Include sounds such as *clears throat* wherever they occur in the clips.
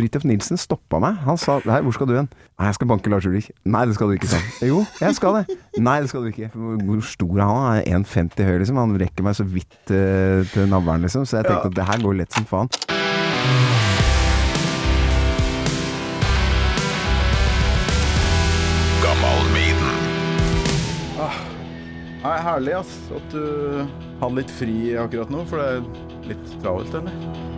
Fridtjof Nilsen stoppa meg. Han sa Hei, hvor skal du hen? Nei, jeg skal banke Lars Ulrik. Nei, det skal du ikke, sa han. Jo, jeg skal det. Nei, det skal du ikke. Hvor stor er han? Han er 1,50 høy, liksom. Han rekker meg så vidt uh, til navlen, liksom. Så jeg tenkte at det her går lett som faen. Gammal Maiden. Nei, herlig ass, at du hadde litt fri akkurat nå, for det er litt travelt, eller?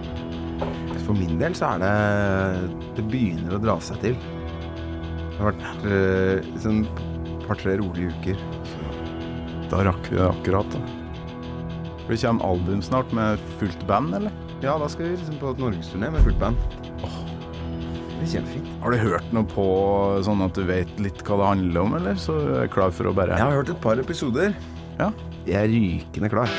For min del så er det Det begynner å dra seg til. Det har vært eh, sånn et par-tre rolige uker. Da rakk vi det akkurat, da. For det kommer album snart med fullt band, eller? ja, da skal vi liksom på et norgesturné med fullt band. Det er kjempefint. Har du hørt noe på sånn at du vet litt hva det handler om, eller? Så er jeg klar for å bare Jeg har hørt et par episoder. Ja. Jeg er rykende klar.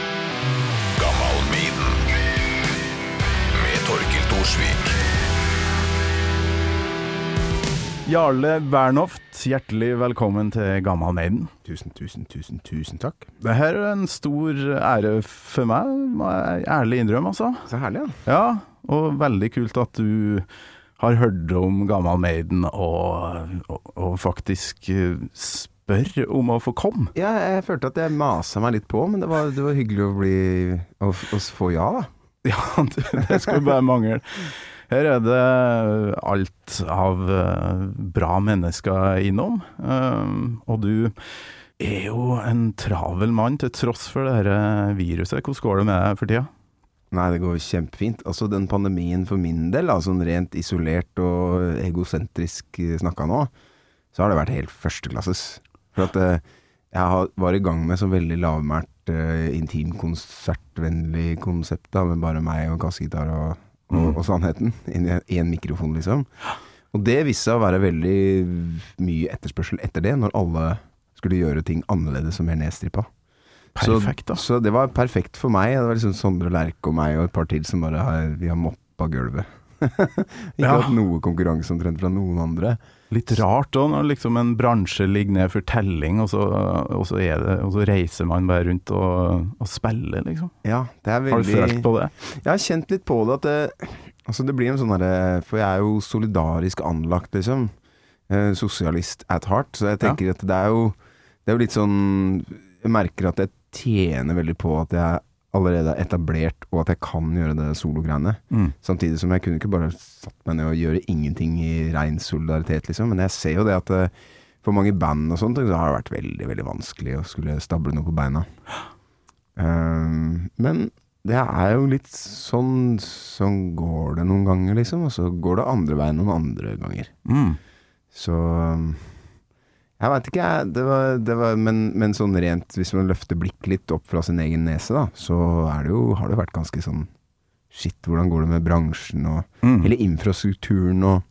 Jarle Bernhoft, hjertelig velkommen til Gammal Maiden. Tusen, tusen, tusen, tusen takk. Det her er en stor ære for meg, må jeg ærlig innrømme, altså. Så herlig, ja. Ja, og veldig kult at du har hørt om Gammal Maiden og, og, og faktisk eh, spør om å få komme. Ja, jeg følte at jeg masa meg litt på, men det var, det var hyggelig å bli å, å få ja, da. Ja, *laughs* det skulle bare mangle. Her er det alt av eh, bra mennesker innom, eh, og du er jo en travel mann til tross for det her viruset. Hvordan går det med deg for tida? Nei, det går kjempefint. Altså, den pandemien for min del, sånn rent isolert og egosentrisk eh, snakka nå, så har det vært helt førsteklasses. For at eh, jeg var i gang med så veldig lavmælt, eh, intimkonsertvennlig konsept, da, med bare meg og kassegitar og, og, Mm. og sannheten inn i i en mikrofon, liksom. Og det viste seg å være veldig mye etterspørsel etter det, når alle skulle gjøre ting annerledes og mer nedstrippa. Perfekt, da. Så, så det var perfekt for meg. Det var liksom Sondre Lerche og meg og et par til som bare har, vi har moppa gulvet. *laughs* Ikke Ja. hatt noe konkurranse omtrent fra noen andre. Litt rart òg, når liksom en bransje ligger ned for telling, og så, og så, det, og så reiser man bare rundt og, og spiller, liksom. Ja, det er Har du følt på det? Jeg har kjent litt på det at det, altså det blir en sånn derre For jeg er jo solidarisk anlagt, liksom. Eh, sosialist at heart. Så jeg tenker at det er jo Det er jo litt sånn Jeg merker at jeg tjener veldig på at jeg allerede er etablert, og at jeg kan gjøre det sologreiene. Mm. Samtidig som jeg kunne ikke bare satt meg ned og gjøre ingenting i rein solidaritet, liksom. Men jeg ser jo det at eh, for mange band og sånt, så har det vært veldig, veldig vanskelig å skulle stable noe på beina. Um, men det er jo litt sånn Sånn går det noen ganger, liksom. Og så går det andre veien noen andre ganger. Mm. Så um, Jeg veit ikke, jeg. Det var, det var, men, men sånn rent, hvis man løfter blikket litt opp fra sin egen nese, da, så er det jo, har det vært ganske sånn Shit, hvordan går det med bransjen og Mm. Hele infrastrukturen og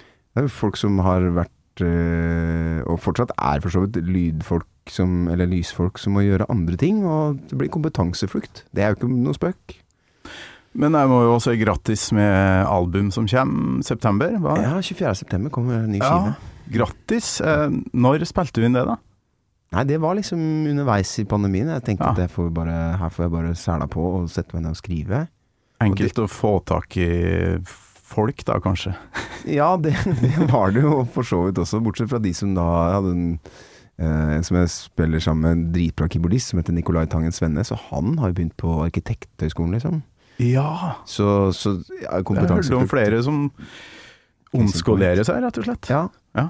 Det er jo folk som har vært øh, Og fortsatt er for så vidt lydfolk som Eller lysfolk som må gjøre andre ting, og det blir kompetanseflukt. Det er jo ikke noe spøk. Men jeg må jo også si grattis med album som kommer september. Hva? Ja, 24.9 kommer ny ny Ja, skive. Grattis. Eh, når spilte du inn det, da? Nei, det var liksom underveis i pandemien. Jeg tenkte Ja. at får bare, her får jeg bare sæla på og sette meg ned og skrive. Enkelt å få tak i folk, da, kanskje. *laughs* Ja, det, det var det jo for så vidt også, bortsett fra de som da hadde en eh, som jeg spiller sammen med en dritbra keyboardist som heter Nicolai Tangen Svenne, så han har jo begynt på Arkitekthøgskolen, liksom. Ja. Så, så ja, Jeg hørte om flere som omskolerer seg, rett og slett. Ja. Ja.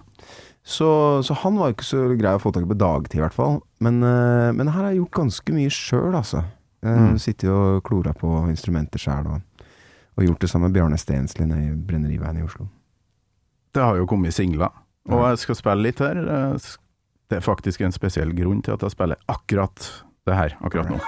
Så, så han var ikke så grei å få tak i på dagtid, i hvert fall. Men, eh, men her har jeg gjort ganske mye sjøl, altså. Uh, Mm. Sittet og klora på instrumenter sjøl, og, og gjort det sammen med Bjarne Stensli nede i Brenneriveien i Oslo. Det har jo kommet singler, og Ja. jeg skal spille litt her. Det er faktisk en spesiell grunn til at jeg spiller akkurat det her akkurat nå.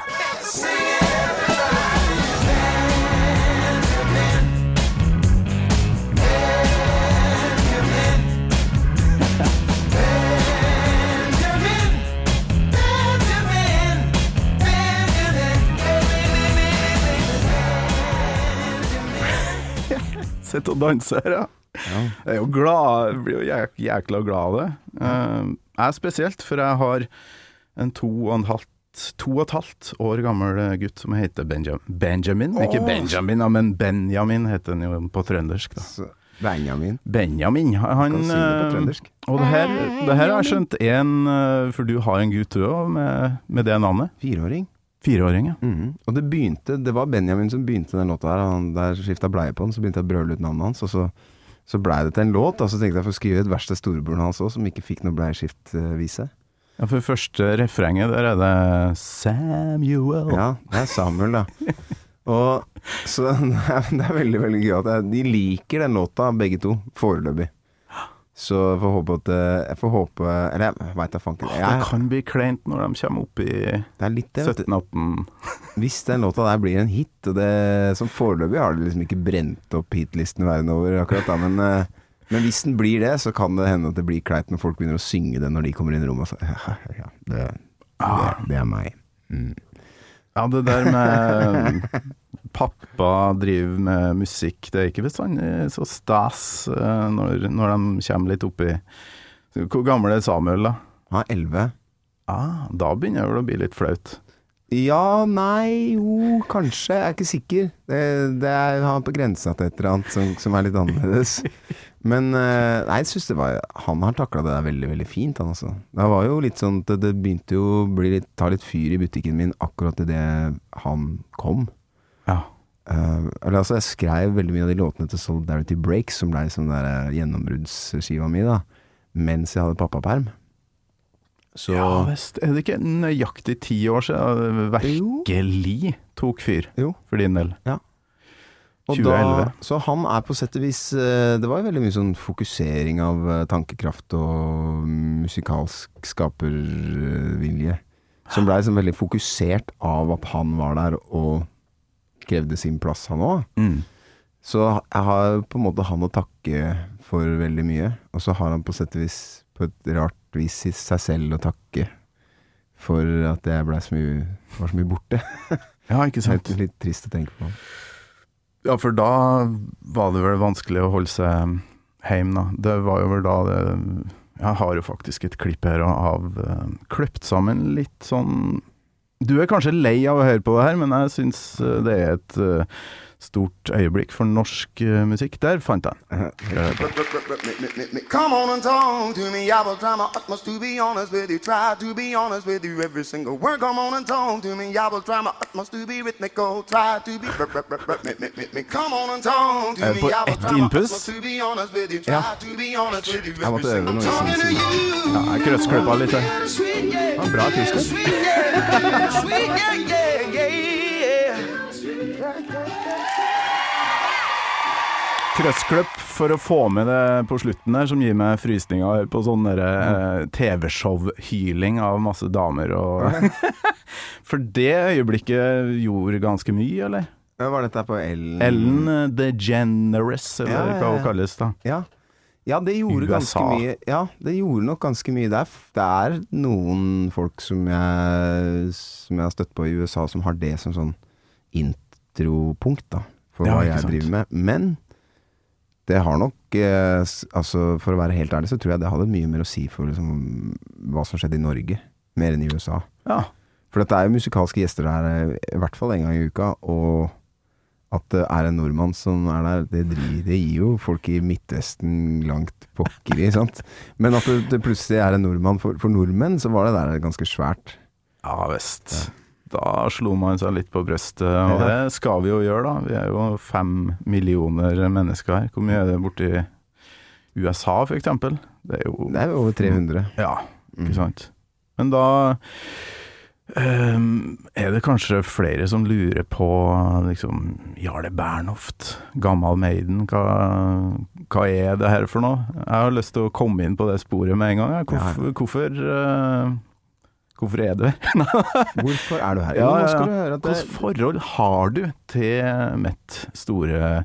Sitter og danser her, ja. Ja. Jeg er jo glad, blir jo jæk, jækla glad av det. Eh, jeg er spesielt, for jeg har en to og, en halvt, to og et halvt år gammel gutt som heter Benjamin. Oh. Ikke Benjamin, men Benjamin heter han jo på trøndersk. Da. Benjamin. Benjamin. Han si det eh. Og det her, det her har jeg skjønt en eh, For du har en gutt du òg, med, med det navnet. Fireåring. Fireåring, ja. Mhm. Og det begynte Det var Benjamin som begynte den låta her. Han der skifta bleie på den, så begynte jeg å brøle ut navnet hans. Og så, så blei det til en låt. Og så tenkte jeg for å skrive et vers til storebroren hans òg, som ikke fikk noe bleieskiftvise. ja. For første refrenget, der er det Samuel. Ja, det er Samuel, da. Og så det *laughs* er, det er veldig, veldig gøy at de liker den låta, begge to, foreløpig. Så jeg får håpe at eh, Jeg får håpe Eller jeg veit da fanken. Det Jeg- kan bli kleint når de kommer opp i Det er litt det, vet du. 17-18 *laughs* Hvis den låta der blir en hit, og det som foreløpig har det liksom ikke brent opp hitlisten verden over akkurat da, men, eh, men hvis den blir det, så kan det hende at det blir kleint når folk begynner å synge det når de kommer inn i rommet så Ja, ja, det, det, det er meg. Mm. Ja, det der med *laughs* pappa driver med musikk, det er ikke bestandig så stas eh, når, når de kommer litt oppi Hvor gammel er Samuel, da? Han er elleve. Ah, da begynner det vel å bli litt flaut. Ja, nei, jo, kanskje. Jeg er ikke sikker. Det, det er han på grensa til et eller annet som, som er litt annerledes. Men eh, nei, jeg synes det var Han har takla det der veldig, veldig fint, han altså. Det var jo litt sånn at det, det begynte jo å litt, ta litt fyr i butikken min akkurat idet han kom. Ja. Eh, eller altså, jeg skrev veldig mye av de låtene til Solidarity Breaks, som ble liksom der gjennombruddsskiva mi, da. Mens jeg hadde pappaperm. Så ja visst. Er det ikke nøyaktig ti år siden det virkelig tok fyr Jo. for din del? Og 2011. Da, så han er på sett og vis eh, Det var jo veldig mye sånn fokusering av eh, tankekraft og musikalsk skapervilje. Som blei sånn veldig fokusert av at han var der og krevde sin plass, han òg. Mm. Så jeg har på en måte han å takke for veldig mye. Og så har han på sett og vis, på et rart vis, seg selv å takke for at jeg ble så mye, var så mye borte. *laughs* Ja, ikke sant. Litt, litt trist å tenke på. Ja, for da var det vel vanskelig å holde seg hjemme, da. Det var jo vel da det Jeg har jo faktisk et klipp her av uh, kløpt sammen litt sånn Du er kanskje lei av å høre på det her, men jeg syns eh, det er et eh, stort øyeblikk for norsk eh, musikk. Der fant jeg den. *laughs* Come on and talk to me. I will try my utmost to be honest with you. Try to be honest with you every single word. Come on and talk to me. I will try my utmost to be rhythmical. Try to be. *laughs* Come on and talk to Eh, me. på ett. Try Ja. Jeg måtte øve noe. Ja, jeg krøssklippa litt her. Bra tysk. *laughs* Krøssklipp for å få med det på slutten der, som gir meg frysninger på sånn eh, TV-show-hyling av masse damer og *laughs* For det øyeblikket gjorde ganske mye, eller? Ja, Var dette på Ellen? Ellen DeGeneres, eller Ja, ja, hva hun kalles da. Ja. ja, det gjorde ganske mye. Ja, det gjorde nok ganske mye. Det er, det er noen folk som jeg, som jeg har støtt på i USA, som har det som sånn intropunkt, da, for Ja, hva jeg sant. driver med. Men det har nok eh, Altså, for å være helt ærlig, så tror jeg det hadde mye mer å si for liksom, hva som skjedde i Norge, mer enn i USA. Ja. For det er jo musikalske gjester der eh, i hvert fall en gang i uka, og at det er en nordmann som er der, det, driver, det gir jo folk i Midtvesten langt pokker i, *laughs* sant. Men at det, det plutselig er en nordmann for, for nordmenn, så var det der ganske svært. Ja visst. Da slo man seg litt på brystet, og det skal vi jo gjøre, da. Vi er jo fem millioner mennesker her. Hvor mye er det borti USA, eksempel? Det er jo Det er jo over 300. Ja, Mm. ikke sant. Men da um, er det kanskje flere som lurer på liksom Jarle Bernhoft, Gammal Maiden, hva, hva er det her for noe? Jeg har lyst til å komme inn på det sporet med en gang. Hvorfor, hvorfor, eh, hvorfor er du her? *laughs* Hvorfor er du her? Ja, ja, ja. Hvilket forhold har du til mitt store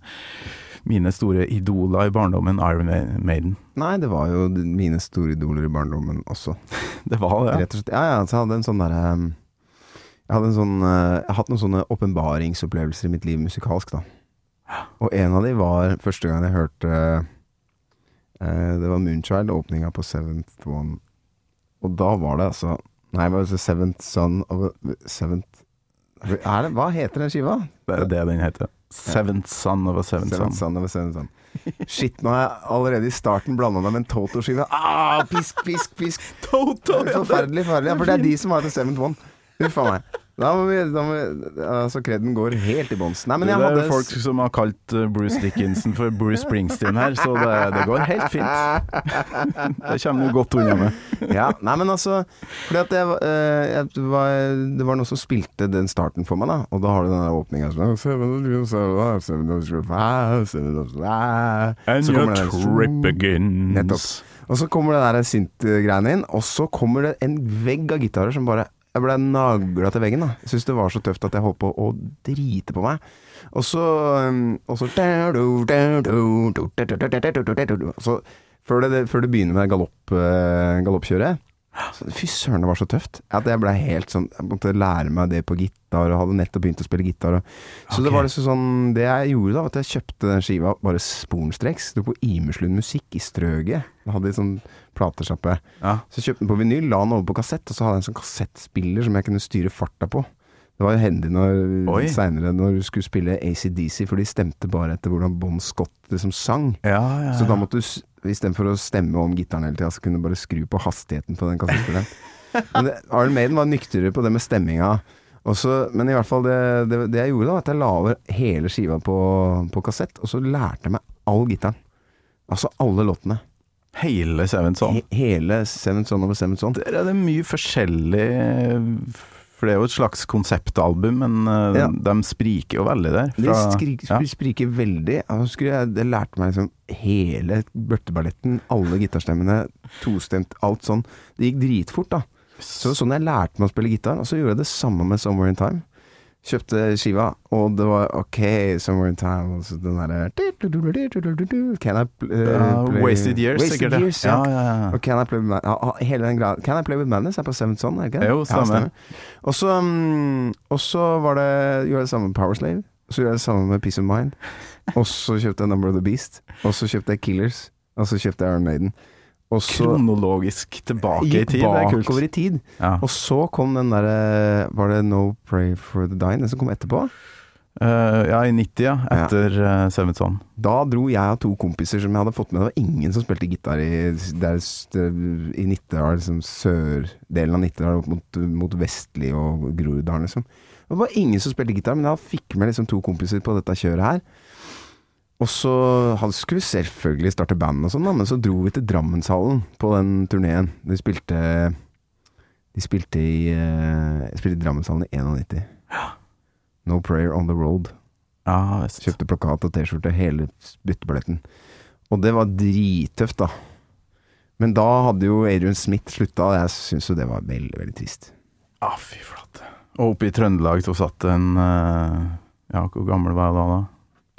mine store idoler i barndommen, Iron Maiden? Nei, det var jo mine store idoler i barndommen også. *laughs* Det var det, ja. Rett og slett. Ja, ja, så jeg hadde en sånn derre Jeg hadde en sånn eh, Jeg har hatt noen sånne åpenbaringsopplevelser i mitt liv musikalsk, da. Og en av de var første gang jeg hørte eh, Det var Moonchild, åpninga på Seventh One. Og da var det altså Nei, var altså Seventh Son of a Seventh det, Hva heter den skiva? Det er det den heter. Seventh Son of a Seventh, Seventh Son. Of a Seventh Son. Shit, nå har jeg allerede i starten blanda meg med en Toto-skive. Ah, pisk, pisk, pisk. Toto! Forferdelig farlig. Ja, for det er de som har The Seventh One. Huff a meg. Da må vi, da må vi Altså, kreden går helt i bånns. Det er hadde folk som har kalt uh, Bruce Dickinson for Bruce Springsteen her, så det, det går helt fint. *laughs* Det kommer du godt unna med. Ja, nei, men altså Fordi at jeg, eh, jeg var, Det var noen som spilte den starten for meg, da. Og da har du den der åpninga And your trip begins. Nettopp. Og så kommer det der synth-greiene inn, og så kommer det en vegg av gitarer som bare Jeg ble nagla til veggen, da. Jeg syntes det var så tøft at jeg holdt på å drite på meg. Og så um, Og så før det, før det begynner med galopp, eh, galoppkjøret Fy søren, det var så tøft. At jeg ble helt sånn Jeg måtte lære meg det på gitar, og hadde nettopp begynt å spille gitar. Og, så det var liksom sånn Det jeg gjorde da, var at jeg kjøpte den skiva bare sporenstreks. Sto på Imerslund Musikk i Strøget. Da hadde de sånn platesjappe. Ja. Så kjøpte den på vinyl, la den over på kassett, og så hadde jeg en sånn kassettspiller som jeg kunne styre farta på. Det var jo hendig når når du skulle spille ACDC, for de stemte bare etter hvordan Bon Scott liksom sang. Ja, ja, Så da måtte du, istedenfor å stemme om gitaren hele tida, så kunne du bare skru på hastigheten på den kassettspilleren. *laughs* Men det- Maiden var nyktrere på det med stemminga. Også, men i hvert fall det, det, det jeg gjorde, da, at jeg la over hele skiva på, på kassett, og så lærte jeg meg all gitaren. Altså alle låtene. Hele Seven Son. He, hele Seven Son over Seven Son. Der er det mye forskjellig For det er jo et slags konseptalbum, men eh, Ja. de spriker jo veldig der. De fra- skrik, ja. spriker veldig. Jeg jeg, lærte meg liksom hele børteballetten, alle gitarstemmene, tostemt, alt sånn. Det gikk dritfort, da. Så det sånn jeg lærte meg å spille gitar. Og så gjorde jeg det samme med 'Somewhere in Time'. Kjøpte skiva, og det var OK, 'Somewhere in Time', og så den derre Can I uh, Ja, play Wasted Years, sikkert. Years, ja. ja, ja, ja. Og Can I Play With Madness, ja, ja, hele den greia. Can I Play With Madness er på Seventh Son, er det ikke det? Jo, stemmer. Så mm, Og så var det Gjorde jeg det samme med Power Slave. Og så gjorde jeg det samme med Peace of Mind. Og så kjøpte jeg Number of the Beast. Og så kjøpte jeg Killers. Og så kjøpte jeg Iron Maiden. Og så Kronologisk tilbake i tid. kult. bakover i tid. Ja. Og så kom den derre Var det No Pray for the Dying? Den som kom etterpå? Uh, ja, i 90, ja. Etter uh, Seven Son. Da dro jeg og to kompiser som jeg hadde fått med. Det var ingen som spilte gitar i, der, i Nittedal, liksom sørdelen av Nittedal opp mot, mot Vestli og Groruddalen, liksom. Det var ingen som spilte gitar, men jeg fikk med liksom to kompiser på dette kjøret her. Og så han skulle selvfølgelig starte band og sånn, men så dro vi til Drammenshallen på den turneen. De spilte De spilte i, eh, spilte i Drammenshallen i 91. No Prayer On The Road. Visst. Kjøpte plakat og T-skjorte, hele bytteballetten. Og det var drittøft, da. Men da hadde jo Adrian Smith slutta, og jeg syns jo det var veldig, veldig trist. Ah, fy flate. Og oppe i Trøndelag så satt en eh, Ja, hvor gammel var jeg da? da?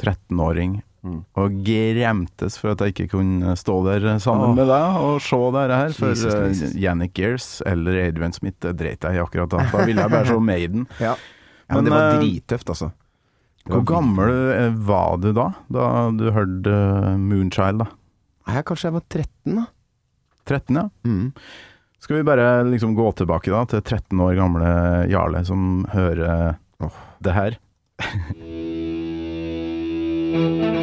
13-åring. Mm. Og gremtes for at jeg ikke kunne stå der sammen oh. med deg og se dette her. For Jesus, uh, Jesus. Yannick Gears eller Adrian Smith, det dreit jeg i akkurat da. Da ville jeg bare se *laughs* Maiden. Ja. men, Men, det var eh, drittøft, altså. Hvor gammel eh, var du da? Da du hørte eh, Moonchild, da? Nei, kanskje jeg var 13, da. 13, ja. Mm. Skal vi bare liksom gå tilbake da til 13 år gamle Jarle som hører oh. det her? *laughs*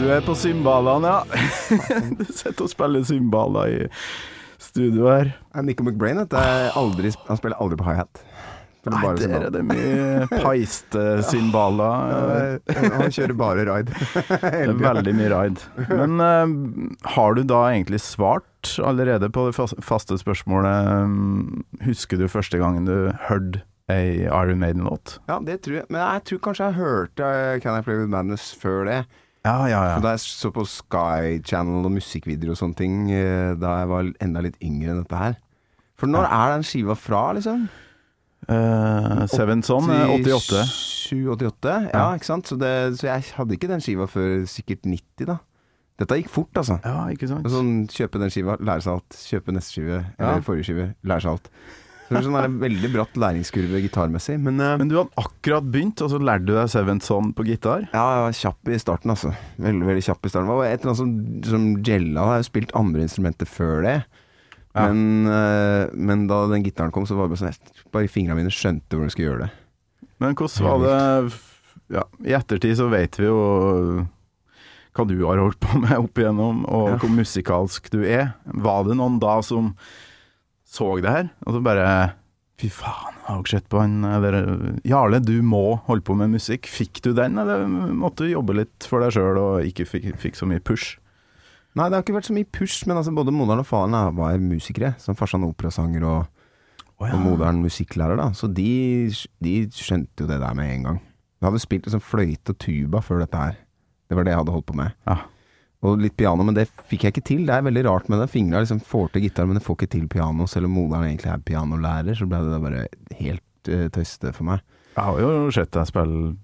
Du er på cymbalene, ja. *laughs* du sitter og spiller cymbaler i studio her. Er Nico McBrain aldri, han spiller aldri på high-hat. Nei, bare der er det mye *laughs* peiste cymbaler. Eh, Han kjører bare ride. *laughs* Veldig mye ride. Men uh, har du da egentlig svart allerede på det faste spørsmålet um, Husker du første gangen du hørte ei Iron Maiden-låt? Ja, det tror jeg. Men jeg tror kanskje jeg hørte eh, Can I Play With Madness før det. Ja, ja, For Da jeg så på Sky Channel og musikkvideoer og sånne ting eh, da jeg var enda litt yngre enn dette her. For når er den skiva fra, liksom? Uh, Seven Son er 88. 7-88? Ja, ikke sant? Så, det, så jeg hadde ikke den skiva før sikkert 90, da. Dette gikk fort, altså. Ja, ikke sant? Sånn, kjøpe den skiva, lære seg alt. Kjøpe neste skive, eller Ja. forrige skive, lære seg alt. Det er en veldig bratt læringskurve gitarmessig. Men, uh, Men du hadde akkurat begynt, og så lærte du deg Seventh Son på gitar? ja, jeg var kjapp i starten, altså. Veldig, veldig kjapp i starten. Det var et eller annet som, som gella. Jeg har jo spilt andre instrumenter før det. Ja. Men, uh, men da den gitaren kom, så var det bare sånn Bare fingrene mine skjønte hvordan jeg skulle gjøre det. Men hvordan var det ja, I ettertid så vet vi jo hva du har holdt på med opp igjennom, og Ja. hvor musikalsk du er. Var det noen da som så det her, og så bare Fy faen, jeg har ikke sett på han Eller Jarle, du må holde på med musikk. Fikk du den, eller måtte du jobbe litt for deg sjøl og ikke fikk, fikk så mye push? Nei, det har ikke vært så mye push, men altså både moderen og faren var musikere. Som farsan operasanger og, og moderen musikklærer, da. Så de, de skjønte jo det der med en gang. Jeg hadde spilt liksom fløyte og tuba før dette her. Det var det jeg hadde holdt på med. Ja. Og litt piano, men det fikk jeg ikke til. Det er veldig rart med det. Fingra liksom får til gitar, men det får ikke til piano. Selv om moderen egentlig er pianolærer, så ble det da bare helt uh, tøyste for meg. Jeg har jo sett deg spille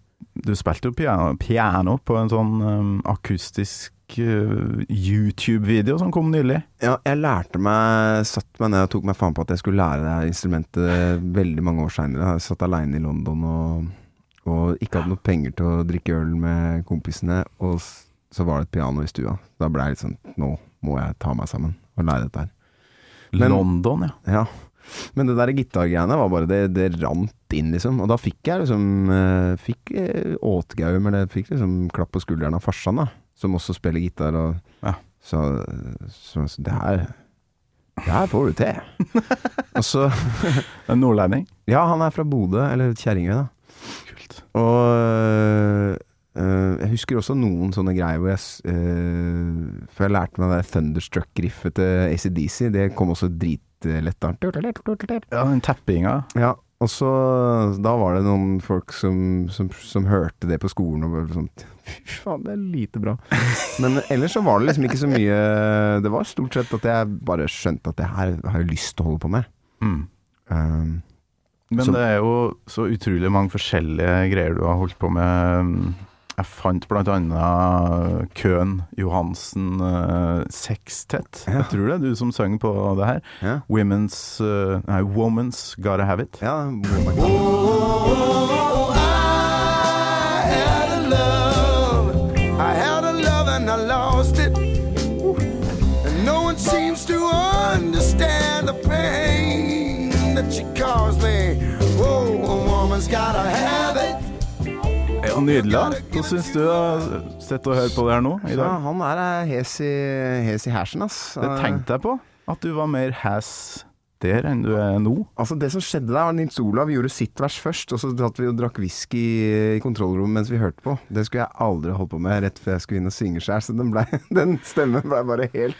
Du spilte jo piano, piano på en sånn um, akustisk uh, YouTube-video som kom nylig. Ja, jeg lærte meg Satt meg ned og tok meg faen på at jeg skulle lære det her instrumentet veldig mange år seinere. Jeg satt aleine i London og, og ikke hadde noe penger til å drikke øl med kompisene. Og så var det et piano i stua. Da ble jeg litt sånn Nå må jeg ta meg sammen og lære dette her. Men- London, ja. Ja. Men det der gitargreiene var bare det, det rant inn, liksom. Og da fikk jeg liksom eh, Fikk eh, åtgaum, eller fikk liksom klapp på skulderen av farsan, da. Som også spiller gitar, og Ja. så, så, så det her Det her får du til. *laughs* og så En nordlending. Ja, han er fra Bodø, eller Kjerringøy, da. Kult. Og jeg husker også noen sånne greier hvor jeg øh, For jeg lærte meg det Thunderstruck-riffet til ACDC. Det kom også dritlett. Ja, den tappinga. Ja, og så Da var det noen folk som, som, som hørte det på skolen og bare sånn *laughs* Fy faen, det er lite bra. Men ellers så var det liksom ikke så mye Det var stort sett at jeg bare skjønte at det her har jeg lyst til å holde på med. Mm. Um, Men Så- det er jo så utrolig mange forskjellige greier du har holdt på med. Jeg fant annet Køhn Johansen uh, Sextet. Ja. Jeg tror det er du som synger på det her. ja. Women's uh, Nei, Woman's Gotta Have It. ja Oh, I Nydelig. da. Hva syns du? har Sett og hørt på det her nå i dag? Ja, han er hes i, hes i hersen, ass. Det tenkte jeg på. At du var mer has der enn du er nå. Altså Det som skjedde der, var Nils Olav gjorde sitt vers først, og så satt vi og drakk whisky i kontrollrommet mens vi hørte på. Det skulle jeg aldri holdt på med rett før jeg skulle inn og synge sjøl, så den, ble, *laughs* den stemmen ble bare helt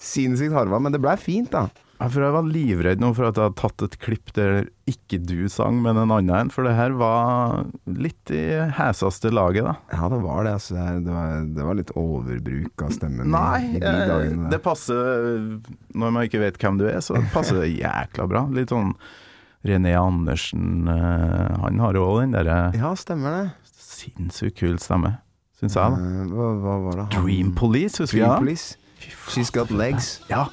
sinnssykt harva. Men det blei fint, da. Ja, for jeg var livredd nå for at jeg hadde tatt et klipp der ikke du sang, men en annen en. For det her var litt i heseste laget, da. Ja, det var det. Altså, det, var, det var litt overbruk av stemmen Nei, i de eh, dagene. det passer Når man ikke vet hvem du er, så passer det *laughs* jækla bra. Litt sånn René Andersen eh, Han har jo òg den derre Ja, stemmer det. sinnssykt kul stemme, syns jeg. da Eh, hva, hva var det han Dream Police, husker Dream jeg. Police. She's got legs. Ja.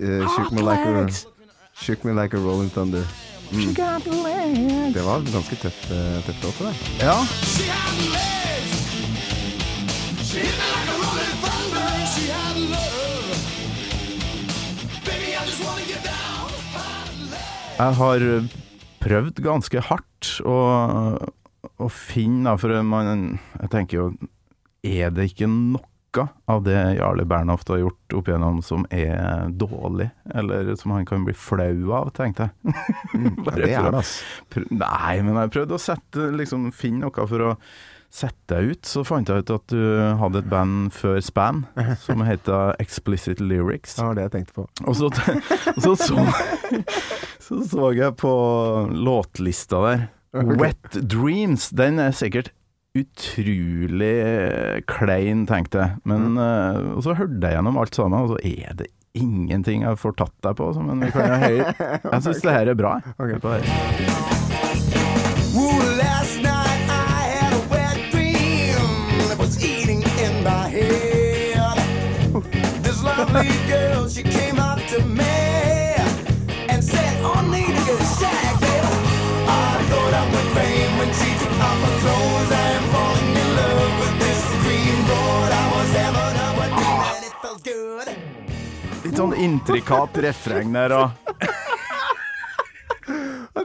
Eh, shook, me like a, shook me like a rolling thunder. Mm. Det var ganske tøff, eh, tøff låt, det. ja. She had legs. She hit me like a rolling thunder. She had love. Baby, I just wanna get down. Jeg har prøvd ganske hardt å, å finne, for man Jeg tenker jo Er det ikke noe av det Jarle Bernhoft har gjort opp igjennom som er dårlig, eller som han kan bli flau av, tenkte jeg. Ja, det er det, ass. *laughs* Nei, men jeg prøvde å sette, liksom, finne noe for å sette deg ut. Så fant jeg ut at du hadde et band før Span *laughs* som heter Explicit Lyrics. Det var det jeg tenkte på. Og så så, så, *laughs* så, så jeg på låtlista der. Okay. Wet Dreams, den er sikkert utrolig eh, klein, tenkte jeg. Men mm. uh, så hørte jeg gjennom alt sammen, og så er det ingenting jeg får tatt deg på. Men vi kan jo høre. *laughs* Jeg syns det her er bra. Okay. Hør på det her. Lovely girl, she came up to me and said, I need a good shag, baby. I thought I would fame when she took off my clothes. Sånn intrikat refreng der og *laughs*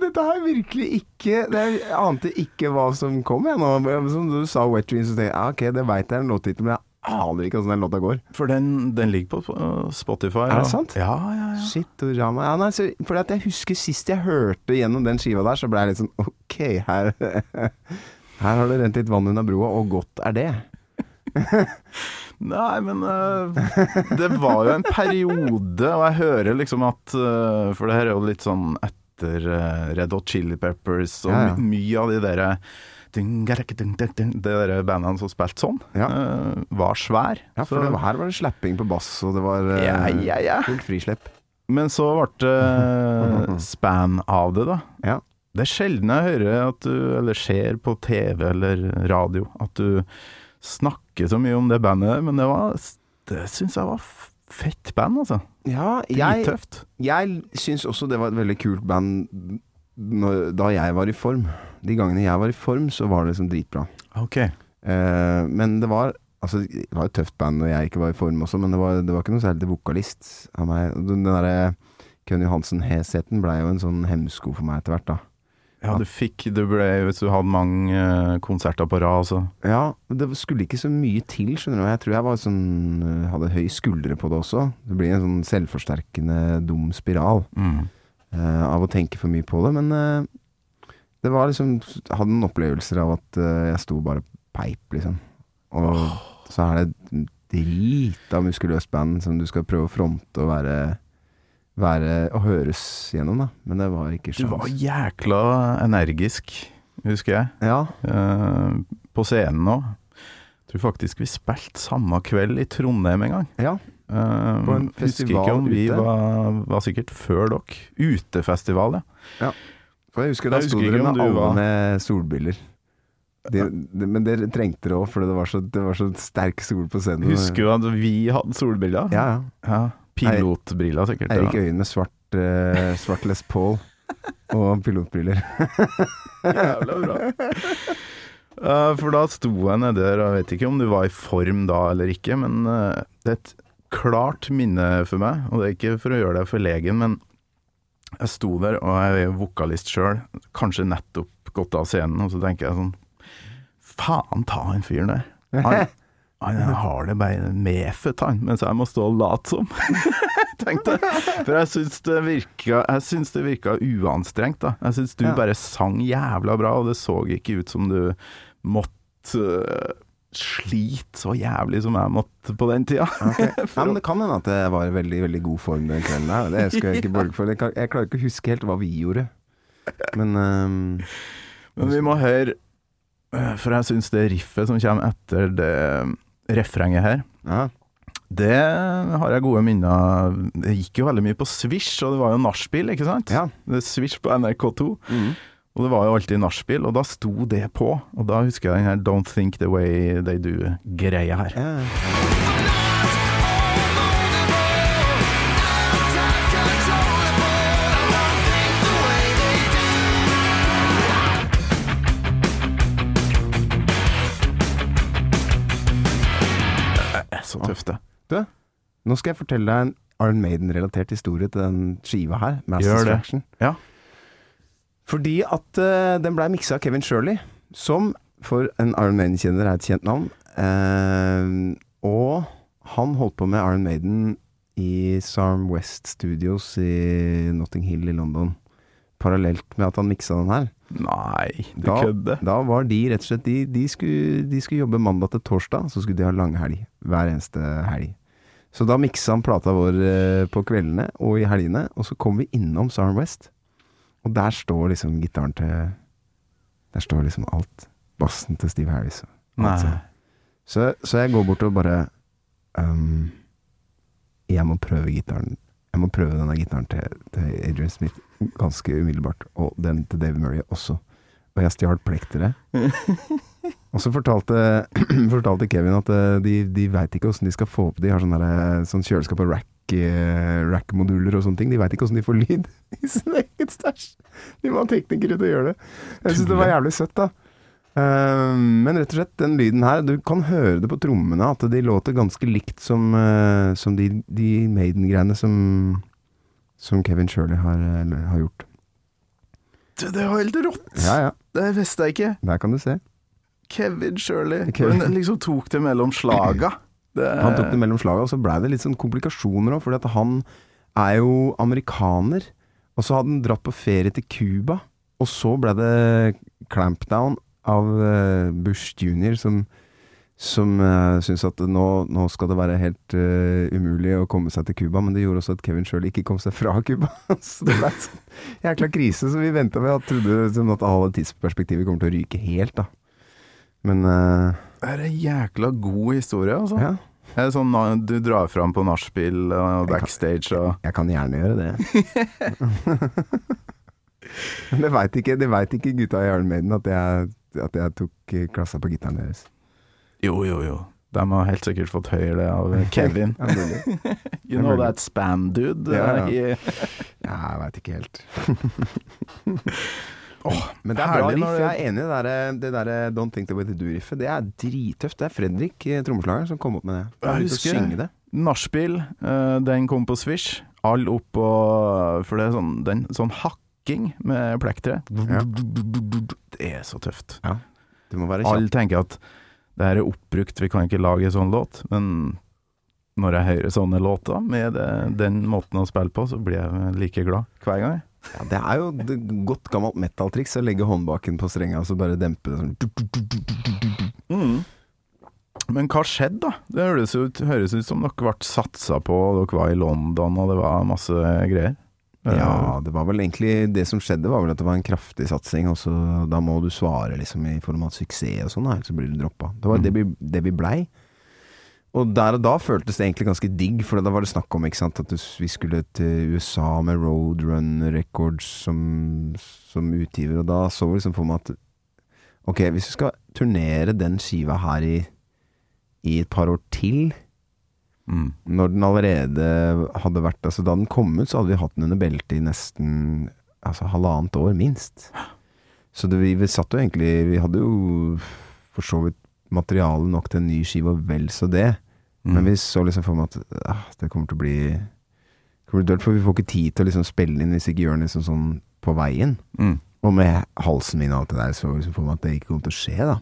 dette jeg virkelig ikke det, Jeg ante ikke hva som kom, jeg nå. Som du sa Wet Dreams, så tenkte jeg ja, ok, det veit jeg er en låttittel, men jeg aner ikke åssen den låta går. For den, den ligger på uh, Spotify. Er det sant? Ja, ja, ja. Shit og. Ja, nei, så, fordi at jeg husker sist jeg hørte gjennom den skiva der, så ble jeg litt sånn ok, her *laughs* Her har det rent litt vann under broa, og godt er det. *laughs* Nei, men uh, det var jo en periode, og jeg hører liksom at uh, For det her er jo litt sånn etter uh, Red Hot Chili Peppers og Ja, ja. my mye av de derre ding, garek, ding, ding, ding, De der bandene som spilte sånn, Ja. var svær. Ja, for det var, her var det slapping på bass, og det var Ja, fullt frislepp. Men så ble det *laughs* span av det, da. Ja. Det er sjelden jeg hører at du, eller ser på TV eller radio, at du snakker så mye om det bandet der, men det var Det syns jeg var fett band, altså. Ja, jeg, Drittøft. jeg syns også det var et veldig kult band når, da jeg var i form. De gangene jeg var i form, så var det liksom dritbra. Okay. Eh, men det var Altså, det var et tøft band når jeg ikke var i form også, men det var, det var ikke noe særlig vokalist av meg. Den derre Kønn Johansen-hesheten blei jo en sånn hemsko for meg etter hvert, da. Ja, du fikk Du ble Hvis du hadde mange eh, konserter på rad, altså. Ja, det skulle ikke så mye til, skjønner du. Jeg tror jeg var sånn øh, hadde høy skuldre på det også. Det blir en sånn selvforsterkende dum spiral mm. uh, av å tenke for mye på det. Men uh, det var liksom hadde noen opplevelser av at uh, jeg sto bare peip, liksom. Og så er det et drita muskuløst band som du skal prøve å fronte og være være og høres gjennom, da. Men det var ikke Du var jækla energisk, husker jeg. Ja, Eh, på scenen òg. Tror faktisk vi spilte samme kveld i Trondheim en gang. ja. Eh, På en husker ikke om vi ute? var, var sikkert før dere. Utefestival, ja. For jeg husker da sto dere med alle var- med solbriller. De, de, men dere trengte det òg, for det var, så, det var så sterk sol på scenen. Husker du at vi hadde solbriller? Ja, ja. Ja, Pilotbriller, sikkert. Eirik. Øyen med svart, uh, svart Les Paul og pilotbriller. *laughs* Jævla bra. Uh, for da sto jeg nedi der, og jeg vet ikke om du var i form da eller ikke, men uh, det er et klart minne for meg, og det er ikke for å gjøre deg forlegen, men jeg sto der, og jeg er vokalist sjøl, kanskje nettopp gått av scenen, og så tenker jeg sånn Faen ta han fyren der. Han, *laughs* han har det bare medfødt, han, mens jeg må stå og late som. *laughs* Tenkte. For jeg syns det virka Jeg syns det virka uanstrengt, da. Jeg syns du Ja. bare sang jævla bra, og det så ikke ut som du måtte øh, slite så jævlig som jeg måtte på den tida. *laughs* Ja, men det kan hende at jeg var i veldig veldig god form den kvelden her. Det skal jeg ikke *laughs* borge for. Jeg, jeg klarer ikke å huske helt hva vi gjorde. Men um, Men vi må høre, øh, for jeg syns det riffet som kommer etter det refrenget her ja. Det har jeg gode minner Det gikk jo veldig mye på Swish, og det var jo nachspiel, ikke sant? Ja. Det Swish på NRK2, Mm. og det var jo alltid nachspiel, og da sto det på. Og da husker jeg den her Don't Think The Way They Do-greia her. Ja. Tøft, det. Du, nå skal jeg fortelle deg en Iron Maiden-relatert historie til den skiva her. Mass. Distraction. Ja. Fordi at uh, den blei miksa av Kevin Shirley, som for en Iron Maiden-kjenner er et kjent navn. Uh, og han holdt på med Iron Maiden i Sarm West Studios i Notting Hill i London. Parallelt med at han miksa den her. Nei, du Da, kødder. da var de rett og slett De, de, skulle, de skulle jobbe mandag til torsdag, så skulle de ha langhelg hver eneste helg. Så da miksa han plata vår eh, på kveldene og i helgene, og så kom vi innom Sarn West. Og der står liksom gitaren til Der står liksom alt. Bassen til Steve Harris. Nei. Så, så jeg går bort og bare um, Jeg må prøve gitaren Jeg må prøve denne gitaren til, til Adrian Smith ganske umiddelbart. Og den til David Murray også. Og jeg stjal plekteret. *laughs* og så fortalte, *clears throat* fortalte Kevin at eh, de, de veit ikke åssen de skal få opp De har sånn der, sånn kjøleskap og rack, eh, rack-moduler og sånne ting. De veit ikke åssen de får lyd *laughs* i sin egen stæsj. De må ha teknikere til å gjøre det. Jeg syns det var jævlig søtt, da. Eh, men rett og slett, den lyden her, du kan høre det på trommene at de låter ganske likt som, eh, som de, de Maiden-greiene som, som Kevin Shirley har, har gjort. Du, det var helt rått! Ja, ja. Det visste jeg ikke. Der kan du se. Kevin Shirley. *laughs* Kevin. Han liksom tok det mellom slaga. *clears throat* Det, Han tok det mellom slaga, og så blei det litt sånn komplikasjoner òg, fordi at han er jo amerikaner. Og så hadde han dratt på ferie til Cuba, og så blei det clampdown av eh, Bush jr. som som uh, syntes at nå, nå skal det være helt uh, umulig å komme seg til Cuba, men det gjorde også at Kevin sjøl ikke kom seg fra *laughs* Cuba. så det ble en sånn jækla krise, så vi venta med og trodde som at alle tidsperspektivet kommer til å ryke helt, da. Men uh, det er en jækla god historie, altså. ja, Det er sånn na- du drar fram på nachspiel og backstage og jeg kan gjerne gjøre det. *laughs* Men det veit ikke, det vet ikke gutta i Iron Maiden at jeg, at jeg tok eh, klassa på gitaren deres. Jo, jo, jo. De har helt sikkert fått høyere det av Kevin. *laughs* *laughs* You know that spam dude? Ja, ja. Ja, jeg veit ikke helt. *laughs* oh, Men det er bra riff. når Jeg er enig i det der, det der Don't Think The Way To Do-riffet. Det er drittøft. Det er Fredrik, eh, trommeslageren, som kom opp med det. Jeg husker- synge det. Nachspiel, eh, den kom på Swish. All opp og For det er sånn, den, sånn hakking med plektre. Ja. Det er så tøft. Du må være Alle tenker at det her er oppbrukt, vi kan ikke lage en sånn låt. Men når jeg hører sånne låter med den måten å spille på, så blir jeg like glad hver gang. Ja, det er jo et godt gammelt metal-triks å legge håndbaken på strenga og så bare dempe det sånn. Men hva skjedde, da? Det høres ut, høres ut som dere ble satsa på, dere var i London, og det var masse greier. Ja, det var vel egentlig Det som skjedde, var vel at det var en kraftig satsing, og så da må du svare liksom i form av suksess og sånn, ellers så blir du droppa. Det var det, vi, det vi blei. Og der og da føltes det egentlig ganske digg, for da var det snakk om ikke sant, at vi skulle til USA med Roadrun Records som, som utgiver, og da så vi liksom for meg at ok, hvis vi skal turnere den skiva her i, i et par år til, Mm. når den allerede hadde vært Altså Da den kom ut, så hadde vi hatt den under beltet i nesten altså, halvannet år, minst. Så det, vi, vi satt jo egentlig Vi hadde jo for så vidt materiale nok til en ny skive, og vel så det. Mm. Men vi så liksom for meg at ah, det kommer til å bli kommer dølt, For vi får ikke tid til å liksom spille inn hvis ikke gjør den liksom sånn på veien. Mm. Og med halsen min og alt det der, så liksom for meg at det ikke kommer til å skje, da.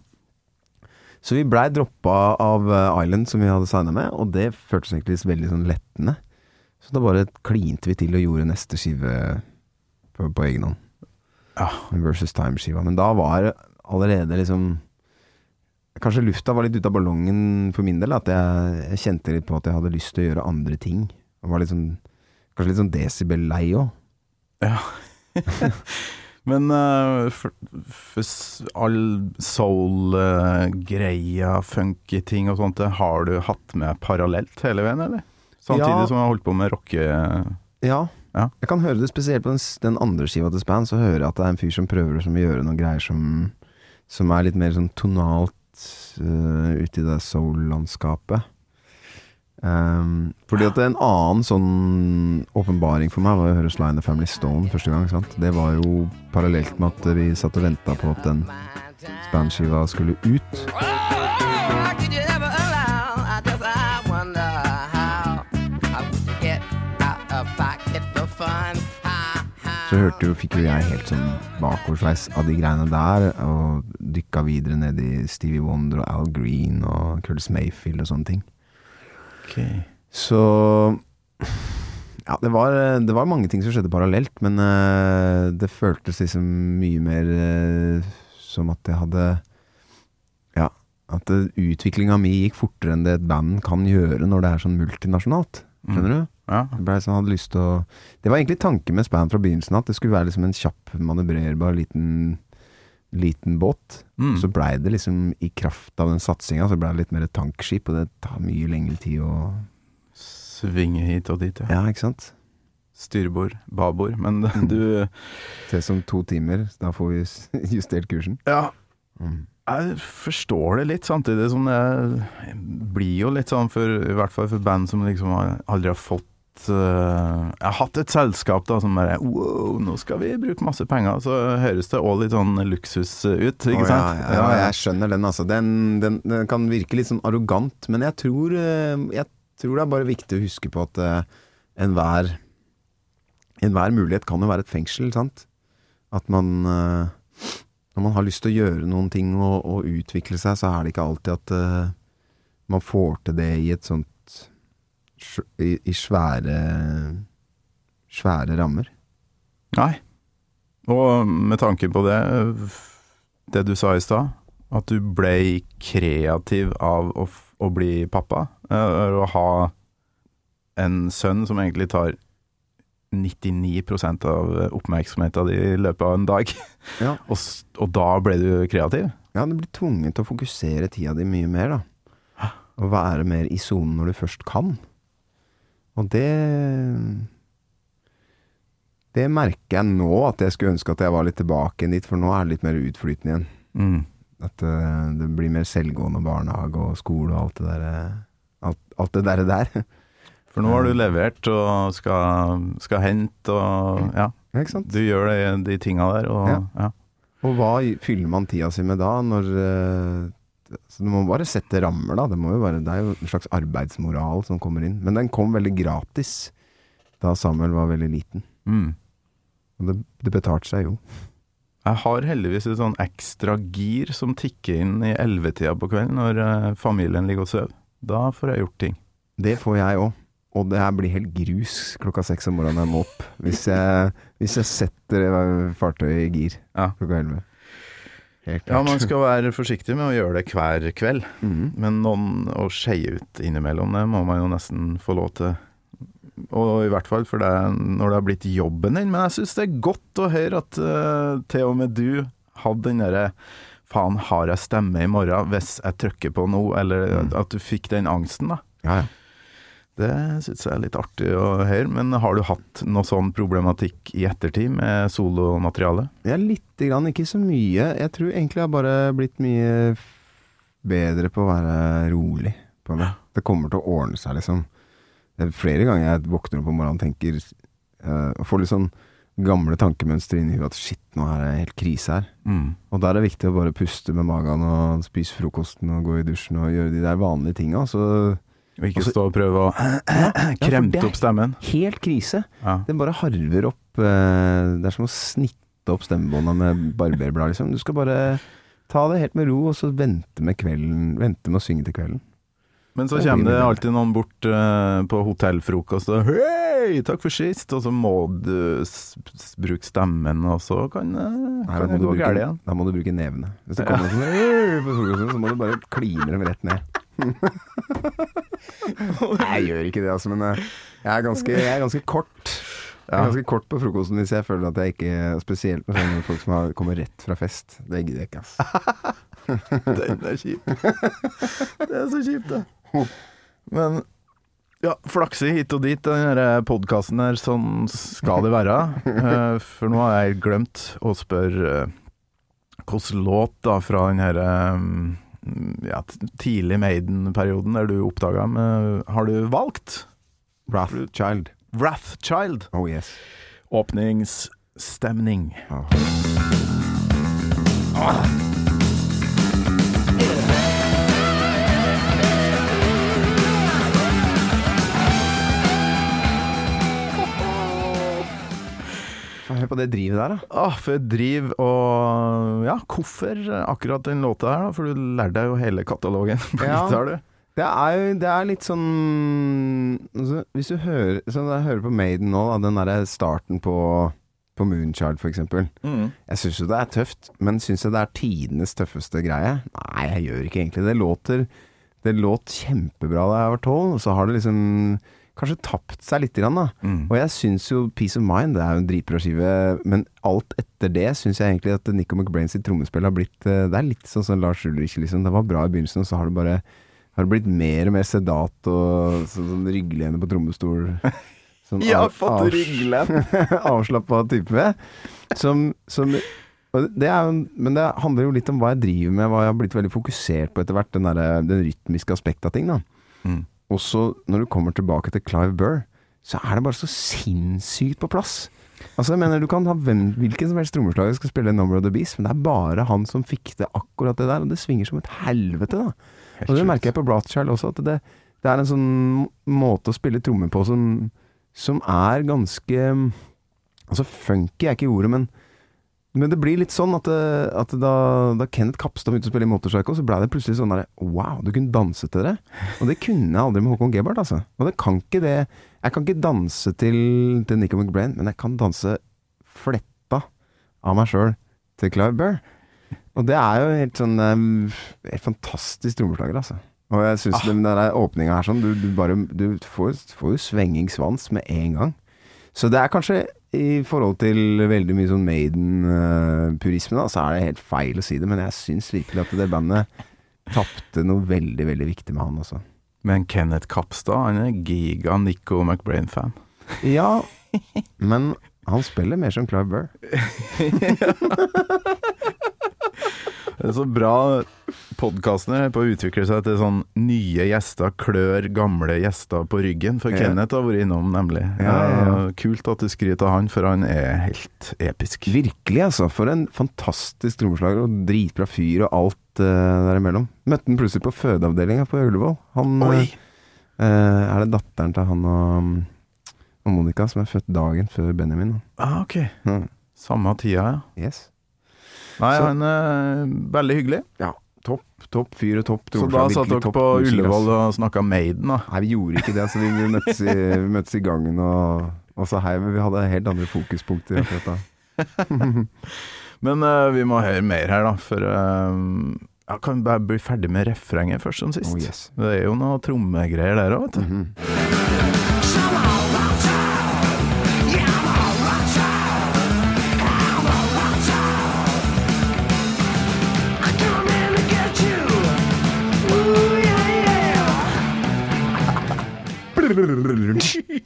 Så vi blei droppa av eh, Island, som vi hadde signa med, og det føltes egentlig veldig sånn lettende. Så da bare klinte vi til og gjorde neste skive på, på egen hånd. Ja. Versus Time-skiva. Men da var allerede liksom Kanskje lufta var litt ute av ballongen for min del. At jeg, jeg kjente litt på at jeg hadde lyst til å gjøre andre ting. Og var litt sånn Kanskje litt sånn desibel-lei òg. Ja. *laughs* *laughs* Men eh, s- all soul-greia, funky ting og sånt, det har du hatt med parallelt hele veien, eller? Samtidig Ja. som du har holdt på med rocke... Ja. Ja. Jeg kan høre det spesielt på den, den andre skiva til Span, så hører jeg at det er en fyr som prøver å gjøre noen greier som, som er litt mer sånn tonalt uh, ute i det soul-landskapet. Um, fordi at en annen sånn åpenbaring for meg var å høre Sly the Family Stone første gang. sant? Det var jo parallelt med at vi satt og venta på at den Span-skiva skulle ut. Så hørte jo, fikk jo jeg helt sånn bakoversveis av de greiene der, og dykka videre ned i Stevie Wonder og Al Green og Curtis Mayfield og sånne ting. Så Ja, det var, det var mange ting som skjedde parallelt, men uh, det føltes liksom mye mer uh, som at jeg hadde Ja, at uh, utviklinga mi gikk fortere enn det et band kan gjøre når det er sånn multinasjonalt. Skjønner du? Ja. Det sånn, å Det var egentlig tanken med Span fra begynnelsen, at det skulle være liksom en kjapp, manøvrerbar liten, liten båt. Mm. Så blei det liksom, i kraft av den satsinga, så blei det litt mer tankskip, og det tar mye lengre tid å Svinge hit og dit, ja. Ja, ikke sant? Styrbord, babord. Men *laughs* du Ses om to timer, da får vi *laughs* justert kursen. Ja, Mm. jeg forstår det litt, samtidig som det blir jo litt sånn for I hvert fall for band som liksom aldri har fått eh, Jeg har hatt et selskap da som bare Wow, nå skal vi bruke masse penger. Så høres det òg litt sånn luksus ut, ikke oh, sant? Ja, ja, jeg skjønner den, altså. Den, den, den kan virke litt sånn arrogant, men jeg tror, eh, jeg tror det er bare viktig å huske på at uh, enhver Enhver mulighet kan jo være et fengsel, sant? At man uh, Når man har lyst til å gjøre noen ting og, og utvikle seg, så er det ikke alltid at eh, man får til det i et sånt i, i svære Svære rammer. Nei. Og med tanke på det, det du sa i stad, at du ble kreativ av å, å bli pappa, eh, å ha en sønn som egentlig tar 99% av oppmerksomheten din i løpet av en dag, *laughs* Ja. og, og da ble du kreativ? Ja, du blir tvunget til å fokusere tida di mye mer, da. Og være mer i sonen når du først kan. Og det Det merker jeg nå, at jeg skulle ønske at jeg var litt tilbake dit, for nå er det litt mer utflytende igjen. Mm. At uh, det blir mer selvgående barnehage og skole og alt det der eh, Alt, alt det derre der. *laughs* For nå har du levert og skal, skal hente og ja, Ja, du gjør de, de tinga der og Ja. ja. Og hva fyller man tida si med da, når eh, Så du må bare sette rammer, da. Det, må jo bare, det er jo en slags arbeidsmoral som kommer inn. Men den kom veldig gratis da Samuel var veldig liten. Mm. Og det, det betalte seg jo. Jeg har heldigvis et sånn ekstra gir som tikker inn i ellevetida på kvelden når eh, familien ligger og sover. Da får jeg gjort ting. Det får jeg òg. Og det her blir helt grus klokka seks om morgenen jeg må opp. Hvis jeg, hvis jeg setter eh, fartøyet i gir Ja. klokka elleve. Ja, man skal være forsiktig med å gjøre det hver kveld, Mhm. men noen å skeie ut innimellom, det må man jo nesten få lov til. Og i hvert fall for det når det har blitt jobben din. Men jeg syns det er godt å høre at uh, til og med du hadde den derre Faen, har jeg stemme i morgen hvis jeg trykker på noe? Eller at du fikk den angsten, da. Ja, ja. Det syns jeg er litt artig å høre. Men har du hatt noe sånn problematikk i ettertid med solomateriale? Ja, lite grann, ikke så mye. Jeg tror egentlig jeg har bare blitt mye bedre på å være rolig på det. Det kommer til å ordne seg, liksom. Det er flere ganger jeg våkner opp om morgenen og tenker eh, Og får litt sånn gamle tankemønstre inn i huet at shit, nå er det helt krise her. Mm. Og da er det viktig å bare puste med magen og spise frokosten og gå i dusjen og gjøre de der vanlige tinga. Så Og ikke Altså- stå og prøve å *clears throat* kremte opp stemmen. helt krise. Ja. Den bare harver opp eh, Det er som å snitte opp stemmebånda med barberblad, liksom. Du skal bare ta det helt med ro, og så vente med kvelden Vente med å synge til kvelden. Men så kommer det alltid noen bort eh, på hotellfrokost og 'Hei, takk for sist', og så må du bruke stemmen, og så kan, det- Nei, kan det gå galt igjen. da må du bruke nevene. Hvis det *laughs* kommer noen sånn på frokosten, så må du bare kline dem rett ned. *laughs* Nei, jeg gjør ikke det, altså, men eh, jeg er ganske, jeg er ganske kort. Jeg er ganske kort på frokosten hvis jeg føler at jeg ikke Spesielt med sånne folk som har, kommer rett fra fest. Det gidder jeg ikke, ass. *laughs* Den er kjip. Det er så kjipt, det. Men ja, flakse hit og dit, den podkasten her, sånn skal det være. Eh, For nå har jeg glemt å spørre eh, hvilken låt da fra den her eh, ja, tidlig Maiden-perioden der du oppdaga med Har du valgt? Wrathchild. Wrathchild. Oh yes. Åpningsstemning. Ah. Få høre på det drivet der, da. Ah, for et driv og Ja, hvorfor akkurat den låta her, da? For du lærte deg jo hele katalogen *laughs* på Ja. gitar, du. Det er jo det er litt sånn altså, Hvis du hører så jeg hører på Maiden nå, da, den derre starten på, på Moonchild for eksempel. Jeg syns jo det er tøft, men syns jeg det er tidenes tøffeste greie? Nei, jeg gjør ikke egentlig det. Det låter Det låt kjempebra da jeg var tolv, så har det liksom kanskje tapt seg litt grann, da. Mm. Og jeg syns jo Peace of Mind det er jo en dritbra skive, men alt etter det syns jeg egentlig at Nico McBrain sitt trommespill har blitt eh, Det er litt sånn som Lars Ulrich, liksom. Det var bra i begynnelsen, og så har det bare har det blitt mer og mer sedat og sånn, sånn rygglene på trommestol. *laughs* Sånn ja, av- fått rygglen! *laughs* avslappa type. Som, som det er, Men det handler jo litt om hva jeg driver med, hva jeg har blitt veldig fokusert på etter hvert. Den, der, den rytmiske aspektet av ting. da Mm. Også når du kommer tilbake til Clive Burr, så er det bare så sinnssykt på plass. Altså, jeg mener, Du kan ha hvem, hvilken som helst trommeslager skal spille 'Number of the Beast', men det er bare han som fikk til akkurat det der, og det svinger som et helvete, da. Og det merker jeg på Rothschild også, at det, det er en sånn måte å spille trommer på som, som er ganske Altså, funky er ikke ordet, men men det blir litt sånn at, det, at da, da Kenneth Kapstad begynte å spille i Motorpsycho, så ble det plutselig sånn derre Wow, du kunne danse til det. Og det kunne jeg aldri med Håkon Gebhardt, altså. Og det kan ikke det Jeg kan ikke danse til, til Nico McBrain, men jeg kan danse fletta av meg sjøl til Clive Burr. Og det er jo helt sånn eh, Helt fantastisk trommeslager, altså. Og jeg syns den der åpninga her sånn Du, du bare Du får, får jo svengingsvans med en gang. Så det er kanskje i forhold til veldig mye sånn Maiden-purisme, så er det helt feil å si det, men jeg syns virkelig at det bandet tapte noe veldig, veldig viktig med han også. Men Kenneth Kapstad, han er giga Nico McBrain-fan. Ja, men han spiller mer som Clive Burr. *laughs* *laughs* Det er så bra podkasten er på å utvikle seg til sånn nye gjester klør gamle gjester på ryggen. For Ja. Kenneth har vært innom, nemlig. Ja, ja. Kult at du skryter av han, for han er helt episk. Virkelig, altså. For en fantastisk trommeslager, og dritbra fyr og alt uh, derimellom. Møtte han plutselig på fødeavdelinga på Ullevål. Han eh, er det datteren til han og, og Monica som er født dagen før Benjamin. Ah, ok. Mm. Samme tida, ja. Yes. Nei, Så- han er veldig hyggelig. Ja. Topp, topp fyr og topp Så da satt dere på. Ullevål og snakka Maiden, da. Nei, vi gjorde ikke det. Så vi, møttes i, vi *laughs* møttes i gangen og, og sa hei, men vi hadde helt andre fokuspunkter akkurat da. *laughs* Men uh, vi må høre mer her, da. For uh, jeg kan bare bli ferdig med refrenget først som sist. Oh, yes. Det er jo noe trommegreier der òg, vet du. Mhm.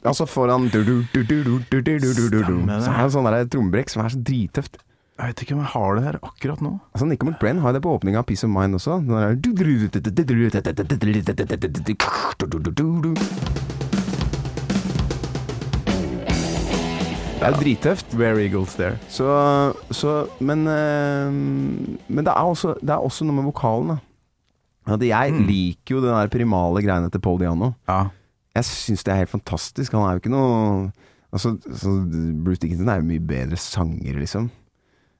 Altså foran Så er det sånn der trommebrekk som er så drittøft. Jeg vet ikke om jeg har det her akkurat nå. Altså Nico McBrain har det på åpninga av Peace of Mind også. Det er jo drittøft. Where Eagles There. Så, så men, øh, men det, er også, det, er også, noe med vokalen, da. At jeg mm. liker jo den der primale greiene til Paul Diano. Ja. Jeg syns det er helt fantastisk. Han er jo ikke noe Altså, så Bruce Dickinson er jo mye bedre sanger, liksom.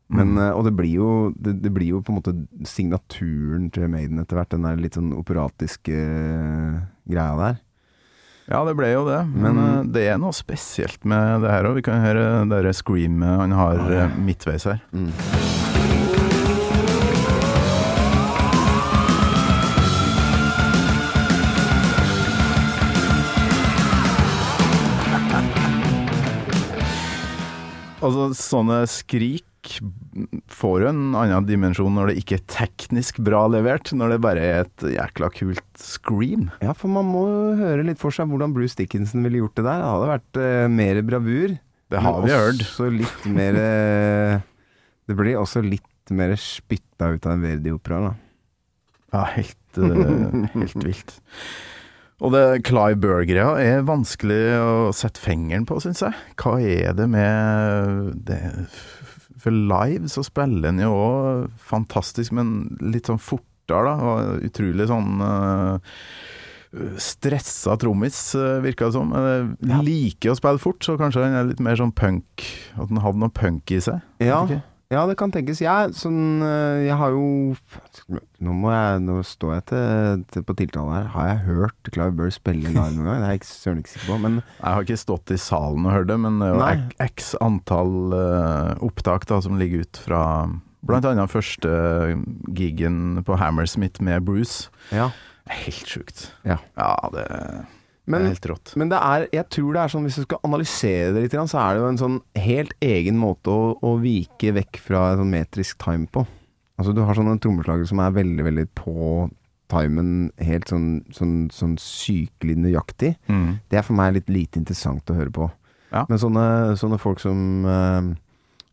Men, Mm. eh, Og det blir, jo, det, det blir jo på en måte signaturen til Maiden etter hvert. Den der litt sånn operatiske eh, greia der. ja, det ble jo det. Men, eh, det er noe spesielt med det her òg. Vi kan høre det der screamet han har midtveis her. Mm. Altså, sånne skrik får jo en annen dimensjon når det ikke er teknisk bra levert, når det bare er et jækla kult scream. Ja, for man må høre litt for seg hvordan Bruce Dickinson ville gjort det der. Det hadde vært uh, mer bravur. Det har vi hørt. Litt mer eh, *laughs* Det blir også litt mer spytta ut av en Verdi-opera, da. Ja, helt, uh, helt vilt. Og det Clive Burger-greia er vanskelig å sette fingeren på, syns jeg. Hva er det med det For live så spiller han jo òg fantastisk, men litt sånn fortere, da. Og utrolig sånn uh, Stressa trommis, uh, virka det som. Uh, Ja. Liker å spille fort, så kanskje han er litt mer sånn punk. At han hadde noe punk i seg. Ja. Ja det kan tenkes. Jeg, sånn, eh, jeg har jo Nå må jeg Nå står jeg til, til på tiltale her. Har jeg hørt Clive Burr spille live noen gang? *laughs* Det er jeg søren ikke sikker på. Men Jeg har ikke stått i salen og hørt det, men det er jo x antall eh, opptak da, som ligger ut fra blant annet første gigen på Hammersmith med Bruce. ja. Helt sjukt. Ja. det, det Men, er helt rått. men det er, jeg tror det er sånn, hvis du skal analysere det litt, så er det jo en sånn helt egen måte å, å vike vekk fra sånn metrisk time på. Altså Du har sånne trommeslagere som er veldig, veldig på timen, helt sånn, sånn, sånn sykelig nøyaktig. Mm. Det er for meg litt lite interessant å høre på. Ja. Men sånne, sånne folk som eh,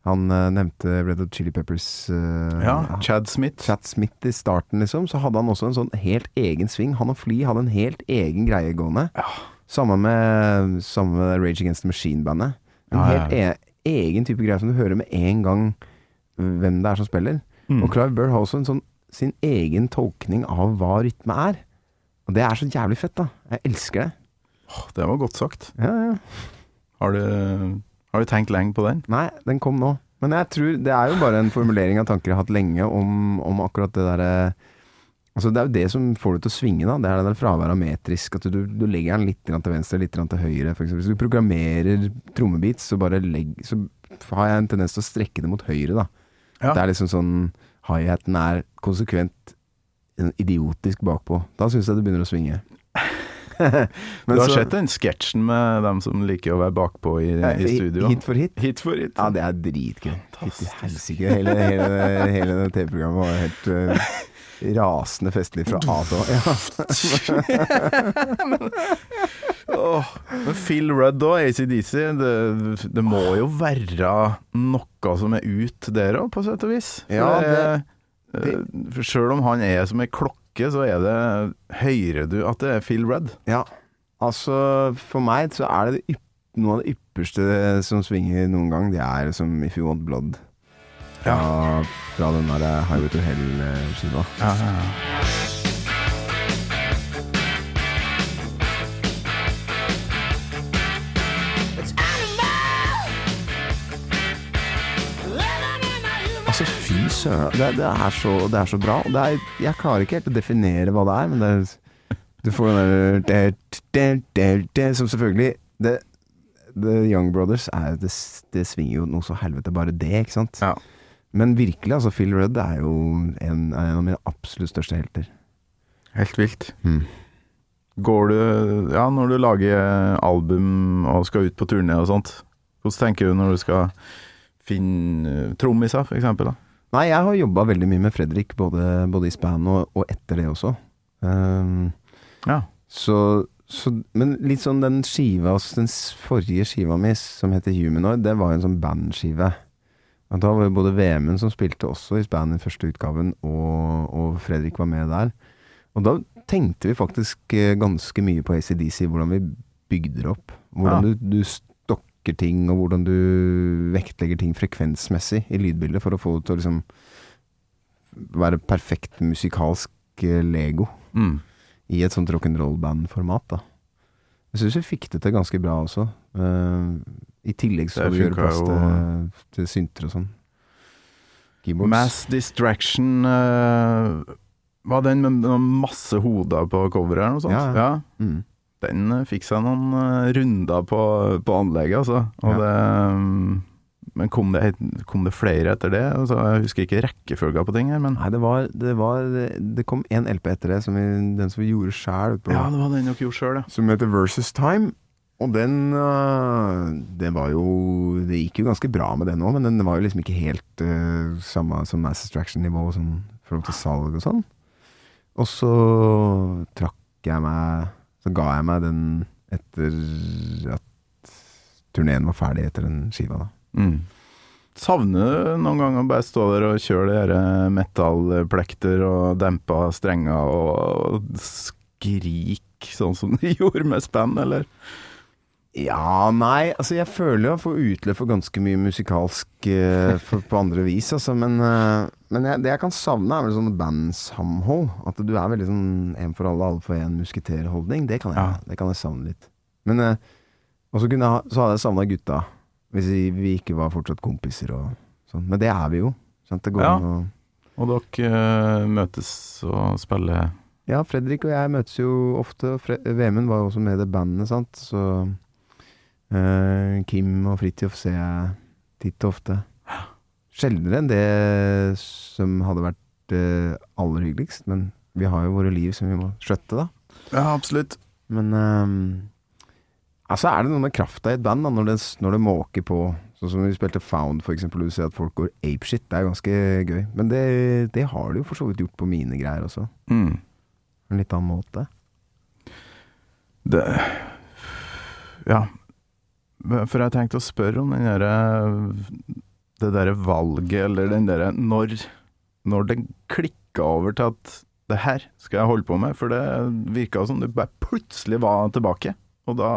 Han uh, nevnte Red Hot Chili Peppers uh, Ja, Chad Smith. Chad Smith i starten, liksom, så hadde han også en sånn helt egen sving. Han og Fly hadde en helt egen greie gående. Samme med, samme med Rage Against the Machine-bandet. En Ja, ja, helt e egen type greie som du hører med en gang hvem det er som spiller. Mm. Og Clive Burr har også en sånn sin egen tolkning av hva rytme er. Og det er så jævlig fett, da. Jeg elsker det. Åh, Det var godt sagt. Ja, ja. Har du, har du tenkt lenge på den? Nei, den kom nå. Men jeg tror det er jo bare en formulering av tanker jeg har hatt lenge om, om akkurat det derre Altså Det er jo det som får det til å svinge, da. Det er det der fraværet av metrisk. At du, du legger den litt til venstre, litt til høyre. For eksempel. Hvis du programmerer trommebeats, så Så har jeg en tendens til å strekke det mot høyre, da. Ja. Det er liksom sånn High-haten er konsekvent idiotisk bakpå. Da syns jeg det begynner å svinge. *laughs* du har sett den sketsjen med dem som liker å være bakpå i, i studio? Hit for hit. Hit for hit. Ja, det er dritgøy. Fytti helsike. Hele, hele, hele det TV-programmet var helt uh, rasende festlig fra A til Å. Ja. *laughs* oh, men Phil Rudd og ACDC, det, det må jo være noe som er ut der òg, på sett og vis. Ja, det- det, for Sjøl om han er som ei klokke, så er det Hører du at det er Phil Rudd? ja. Altså, for meg så er det, det noe av det ypperste som svinger noen gang, det er som If You Want Blood. Fra, fra den der Highway to Hell-skiva. Ja, ja, ja. Søren. Det, det, er så, det er så bra. Det er, jeg klarer ikke helt å definere hva det er, men det er, du får den der Som selvfølgelig det, The Young Brothers er, det, det svinger jo noe så helvete bare det, ikke sant? Ja. Men virkelig, altså, Phil Rudd er jo en, en av mine absolutt største helter. Helt vilt. Mm. Går du Ja, når du lager album og skal ut på turné og sånt, hvordan tenker du når du skal finne trommiser, for eksempel? Da? Nei, jeg har jobba veldig mye med Fredrik, både, både i span og, og etter det også. Um, Ja. Så, så Men litt sånn den skiva Den forrige skiva mi, som heter Humanoid, det var en sånn bandskive. Og da var jo både Vemund som spilte også i span i første utgaven, og, og Fredrik var med der. Og da tenkte vi faktisk eh, ganske mye på ACDC, hvordan vi bygde det opp. Hvordan Ja. du, du stokker ting, og hvordan du vektlegger ting frekvensmessig i lydbildet for å få det til å liksom være perfekt musikalsk eh, Lego Mm. i et sånt rock'n'roll-band-format, da. Jeg syns vi fikk det til ganske bra også. Uh, I tillegg så vi gjøre plass til, til synter og sånn. Keyboards. Mass Distraction uh, Var den med masse hoder på coveret eller noe sånt? Ja, ja. Mm. Den eh, fikk seg noen eh, runder på, på anlegget, altså. Og Ja. det, mm, men kom det, kom det flere etter det? Altså, jeg husker ikke rekkefølga på ting her, men Nei, det var Det, var, det kom en LP etter det, som vi, den som vi gjorde sjæl, Ja, det var den dere gjorde sjøl, ja. som heter Versus Time. Og den øh, Det var jo Det gikk jo ganske bra med den òg, men den var jo liksom ikke helt uh, samme som Mass Distraction-nivå sånn, i forhold til salg og sånn. Og så trakk jeg meg Så ga jeg meg den etter at turneen var ferdig etter den skiva, da. Mm. Savner du noen gang å bare stå der og kjøre de her metallplekter og dempa strenger og skrik sånn som du *laughs* gjorde med spenn, eller? Ja, nei, altså jeg føler jeg får utløp for ganske mye musikalsk uh, for, på andre vis, altså, men, eh, men jeg, det jeg kan savne er vel sånn bandsamhold. At du er veldig sånn en for alle, alle for en musketerholdning. Det kan jeg, Ja. det kan jeg savne litt. Men eh, og så, kunne jeg, så hadde jeg savna gutta, hvis vi, vi ikke var fortsatt kompiser og sånn. Men det er vi jo. Sant? Det går Ja. an å Og dere uh, møtes og spiller Ja, Fredrik og jeg møtes jo ofte. Vemund var jo også med i det bandet, sant. Så uh, Kim og Fridtjof ser jeg titt og ofte. Sjeldnere enn det som hadde vært eh, aller hyggeligst, men vi har jo våre liv som vi må skjøtte, da. Ja, absolutt. Men um, altså er det noe med krafta i et band da, når det, når det måker på. Sånn som vi spilte Found, for eksempel, og du ser at folk går apeshit. Det er ganske gøy. Men det, det har du jo for så vidt gjort på mine greier også. Mm. En litt annen måte. Det Ja. For jeg tenkte å spørre om den derre Det derre valget, eller den derre når, når det klikka over til at det her skal jeg holde på med, for det virka som du bare plutselig var tilbake. Og da,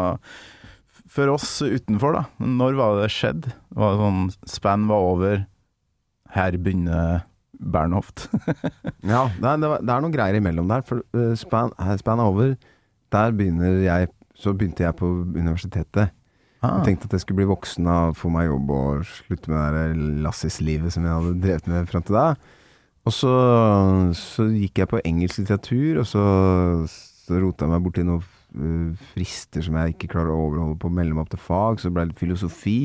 for oss utenfor, da, når var det skjedd? Var det sånn spenn var over, her begynner Bernhoft? *laughs* Ja, det er, det er noen greier imellom der. For uh, span, span er over. Der begynner jeg Så begynte jeg på universitetet. Ah, Jeg tenkte at jeg skulle bli voksen og få meg jobb og slutte med det Lassis-livet som jeg hadde drevet med fram til da. Og så, så gikk jeg på engelsk litteratur, og så, så rota jeg meg borti noen uh, frister som jeg ikke klarer å overholde på meg opp til fag. Så ble det litt filosofi.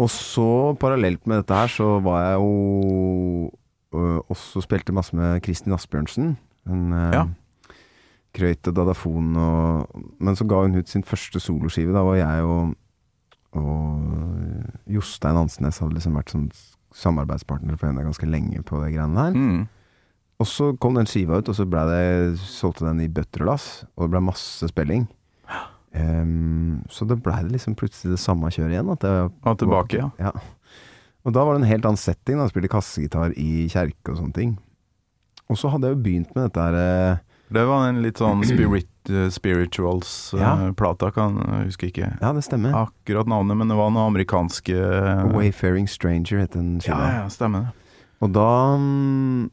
Og så, parallelt med dette her, så var jeg jo øh, også spilte masse med Kristin Asbjørnsen. En, øh, Ja. Krøyt og Dadafon og Men så ga hun ut sin første soloskive. Da var jeg og, og Jostein Ansnes hadde liksom vært sånn samarbeidspartner for henne ganske lenge på det greiene der. mm. Og så kom den skiva ut, og så ble det, solgte den i bøtter og lass, og det ble masse spilling. Um, så det blei liksom plutselig det samme kjøret igjen. At det, Og tilbake, ja. ja. Og da var det en helt annen setting. da Spilte kassegitar i kjerke og sånne ting. Og så hadde jeg jo begynt med dette her eh, Det var en litt sånn spirit, eh, spirituals-plata, Ja. kan jeg husker ikke Ja, det stemmer. akkurat navnet, men det var noe amerikanske Ja, Wayfaring Stranger het den ja, skiva. ja, stemmer det. Og da mm,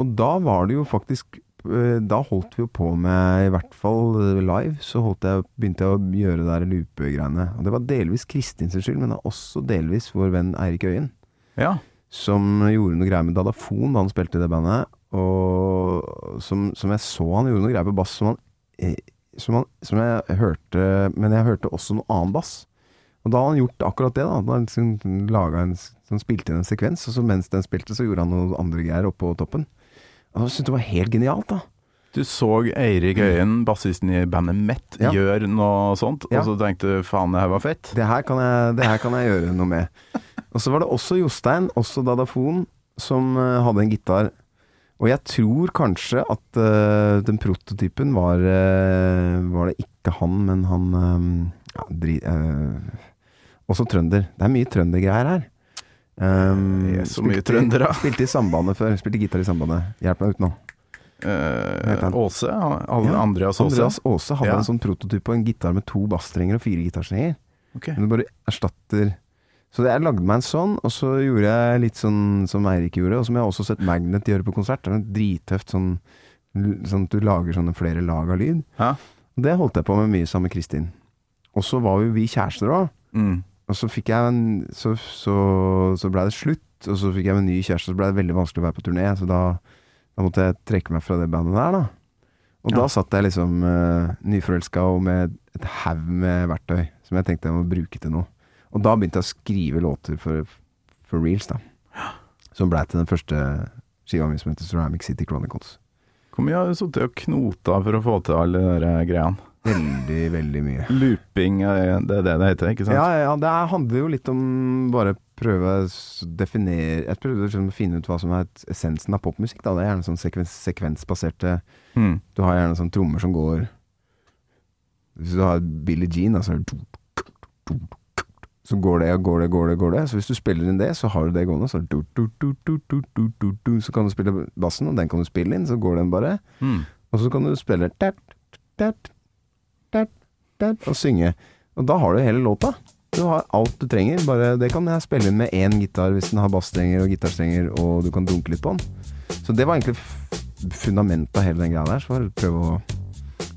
Og da var det jo faktisk eh, Da holdt vi jo på med, i hvert fall eh, live, så holdt jeg, begynte jeg å gjøre det der loopegreiene. Og det var delvis Kristin sin skyld, men også delvis vår venn Eirik Øyen. Ja. som gjorde noe greier med Dadafon da han spilte i det bandet. Og som, som jeg så han gjorde noe greier på bass som, han, eh, som, han, som jeg hørte Men jeg hørte også noe annen bass. Og da har han gjort akkurat det. da Han liksom laget en, så han spilte inn en sekvens, og så mens den spilte, så gjorde han noen andre greier oppå toppen. Og jeg syntes det var helt genialt, da. Du så Eirik Øyen, bassisten i bandet Met, Ja. gjøre noe sånt, Ja. og så tenkte du faen, det her var fett. Det her kan jeg, det her kan jeg gjøre noe med. *laughs* Og så var det også Jostein, også Dadafon, som eh, hadde en gitar. Og jeg tror kanskje at uh, den prototypen var uh, Var det ikke han, men han eh, ja, dri, uh, Også trønder. Det er mye trøndergreier her. Um, Det er så mye spilte- trøndere. Spilte i Sambandet før. Spilte gitar i Sambandet. Hjelp meg ut nå. Åse? Alle, Ja, Andreas Åse? Andreas Åse hadde Ja. en sånn prototyp på en gitar med to bassstrenger og fire gitarstrenger. Okay. Men du bare erstatter Så jeg lagde meg en sånn, og så gjorde jeg litt sånn som Eirik gjorde, og som jeg har også sett Magnet gjøre på konsert. Det er drittøft sånn, sånn at du lager sånne flere lag av lyd. Ja. Og det holdt jeg på med mye sammen med Kristin. Og så var jo vi kjærester òg. Mm. Og så fikk jeg en Så, så, så blei det slutt, og så fikk jeg en ny kjæreste, og så blei det veldig vanskelig å være på turné. Så da, da måtte jeg trekke meg fra det bandet der, da. Og Ja. da satt jeg liksom uh, nyforelska og med et haug med verktøy som jeg tenkte jeg må bruke til noe. Og da begynte jeg å skrive låter for, for reels, da. Som blei til den første skiva mi som heter Ceramic City Chronicles. Hvor mye har du sittet og knota for å få til alle de greiene? Veldig, veldig mye. Looping, eh, det er det det heter, ikke sant? Ja, ja, det er- handler jo litt om bare prøve å definere Jeg prøvde liksom å finne ut hva som er essensen av popmusikk. Da. Det er gjerne sånn sekvens, sekvensbaserte Mm. Du har gjerne sånn trommer som går Hvis du har Billie Jean, da, så det går det og går det, går det, går det. Så hvis du spiller inn det, så har du det gående. Så, du, du, du, så kan du spille bassen, og den kan du spille inn, så går den bare. Mm. Og så kan du spille tert, tert, tert, og synge. Og da har du hele låta. Du har alt du trenger. Bare, det kan jeg spille inn med én gitar hvis den har bassstrenger og gitarstrenger, og du kan dunke litt på den. Så det var egentlig fundamentet av hele den greia der. Så å prøve å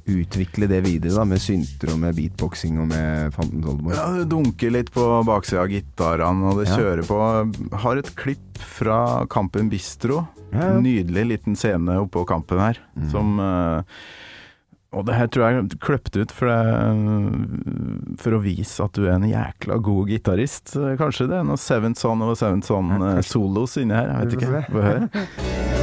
utvikle det videre, da, med synter og med beatboxing og med Fanten Oldemor. Ja, det dunker litt på baksida av gitarene, og det Ja. kjører på. Har et klipp fra Kampen Bistro. Ja. Nydelig liten scene oppå kampen her, Mm. som eh, Og det her tror jeg er kløpt ut for, det, for å vise at du er en jækla god gitarist. Eh, Kanskje det er noe Seventh Son og Seventh Son Ja, eh, inni her, jeg vet ikke. Få høre. *laughs*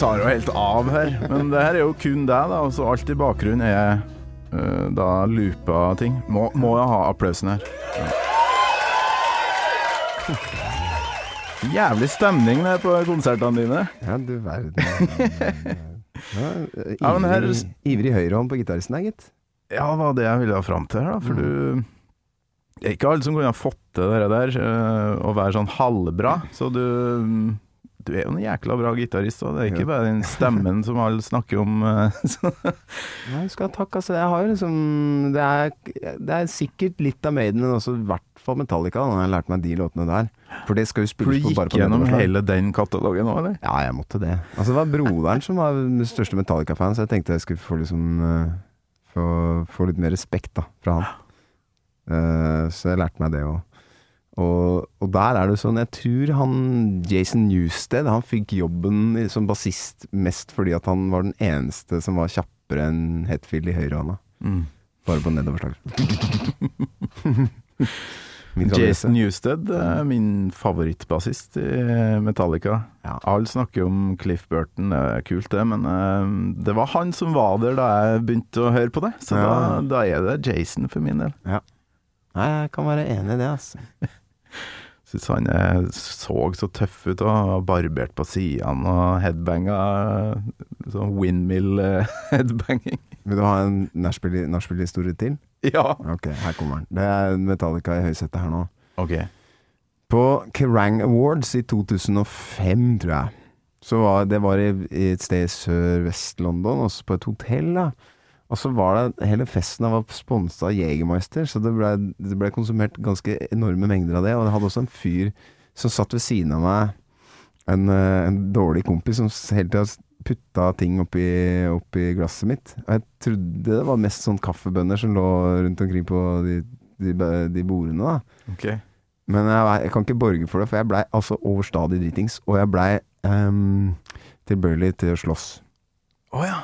tar jo helt av her, men det her er jo kun deg, da. Altså alt i bakgrunnen er uh, da loopa ting. Må, må jeg ha applausen her. Jævlig stemning det på konsertene dine. Ja, du verden. *laughs* Ja, Ja, men her- ivrig, ivrig høyrehånd på gitaristen her, gitt. Ja, det var det jeg ville ha fram til her, da. For du Det er ikke alle som kunne ha fått til det der, øh, å være sånn halvbra. Så du Du er jo en jækla bra gitarist, og det er ikke Ja. bare den stemmen som alle snakker om. *laughs* øh, Nei, du skal ha takk, altså. Jeg har jo liksom det er, det er sikkert litt av Maiden, men også i hvert fall Metallica. Da, jeg lærte lært meg de låtene der. For det skal jo spilles på bare på Du gikk gjennom hele den katalogen òg, eller? Ja, jeg måtte det. Altså, det var broderen som var den største Metallica-fan, så jeg tenkte jeg skulle få liksom eh, få, få litt mer respekt da, fra han. Uh, så jeg lærte meg det òg. Og, og der er det sånn Jeg tror han Jason Newsted Han fikk jobben som bassist mest fordi at han var den eneste som var kjappere enn Hetfield i høyrehånda. Mm. Bare på nedoverslag. *laughs* Jason. Newsted er min favorittbassist i Metallica. Ja. Alle snakker om Cliff Burton, det er kult det, men øh, det var han som var der da jeg begynte å høre på det. Så da, Ja. da er det Jason for min del. Nei, jeg kan være enig i det, altså. *laughs* Syns han så så tøff ut og barbert på sidene og headbanga. Sånn windmill eh, *laughs* headbanging. Vil du ha en nachspiel- nachspiel-historie til? Ja. Ok, her kommer den. Det er Metallica i høysetet her nå. Ok. På Kerrang Awards i 2005, tror jeg. Så var, det var i, i et sted i sør-vest-London, også på et hotell. da. Og så var det Hele festen var sponsa av Jegermeister, så det ble, det ble konsumert ganske enorme mengder av det. Og jeg hadde også en fyr som satt ved siden av meg, en, eh, en dårlig kompis, som hele tida putta ting oppi, oppi glasset mitt. Og jeg trodde det var mest sånn kaffebønner som lå rundt omkring på de, de, de bordene. da. Okay. Men jeg, jeg kan ikke borge for det, for jeg blei altså overstadig dritings. Og jeg blei um, tilbøyelig til å slåss. Å ja.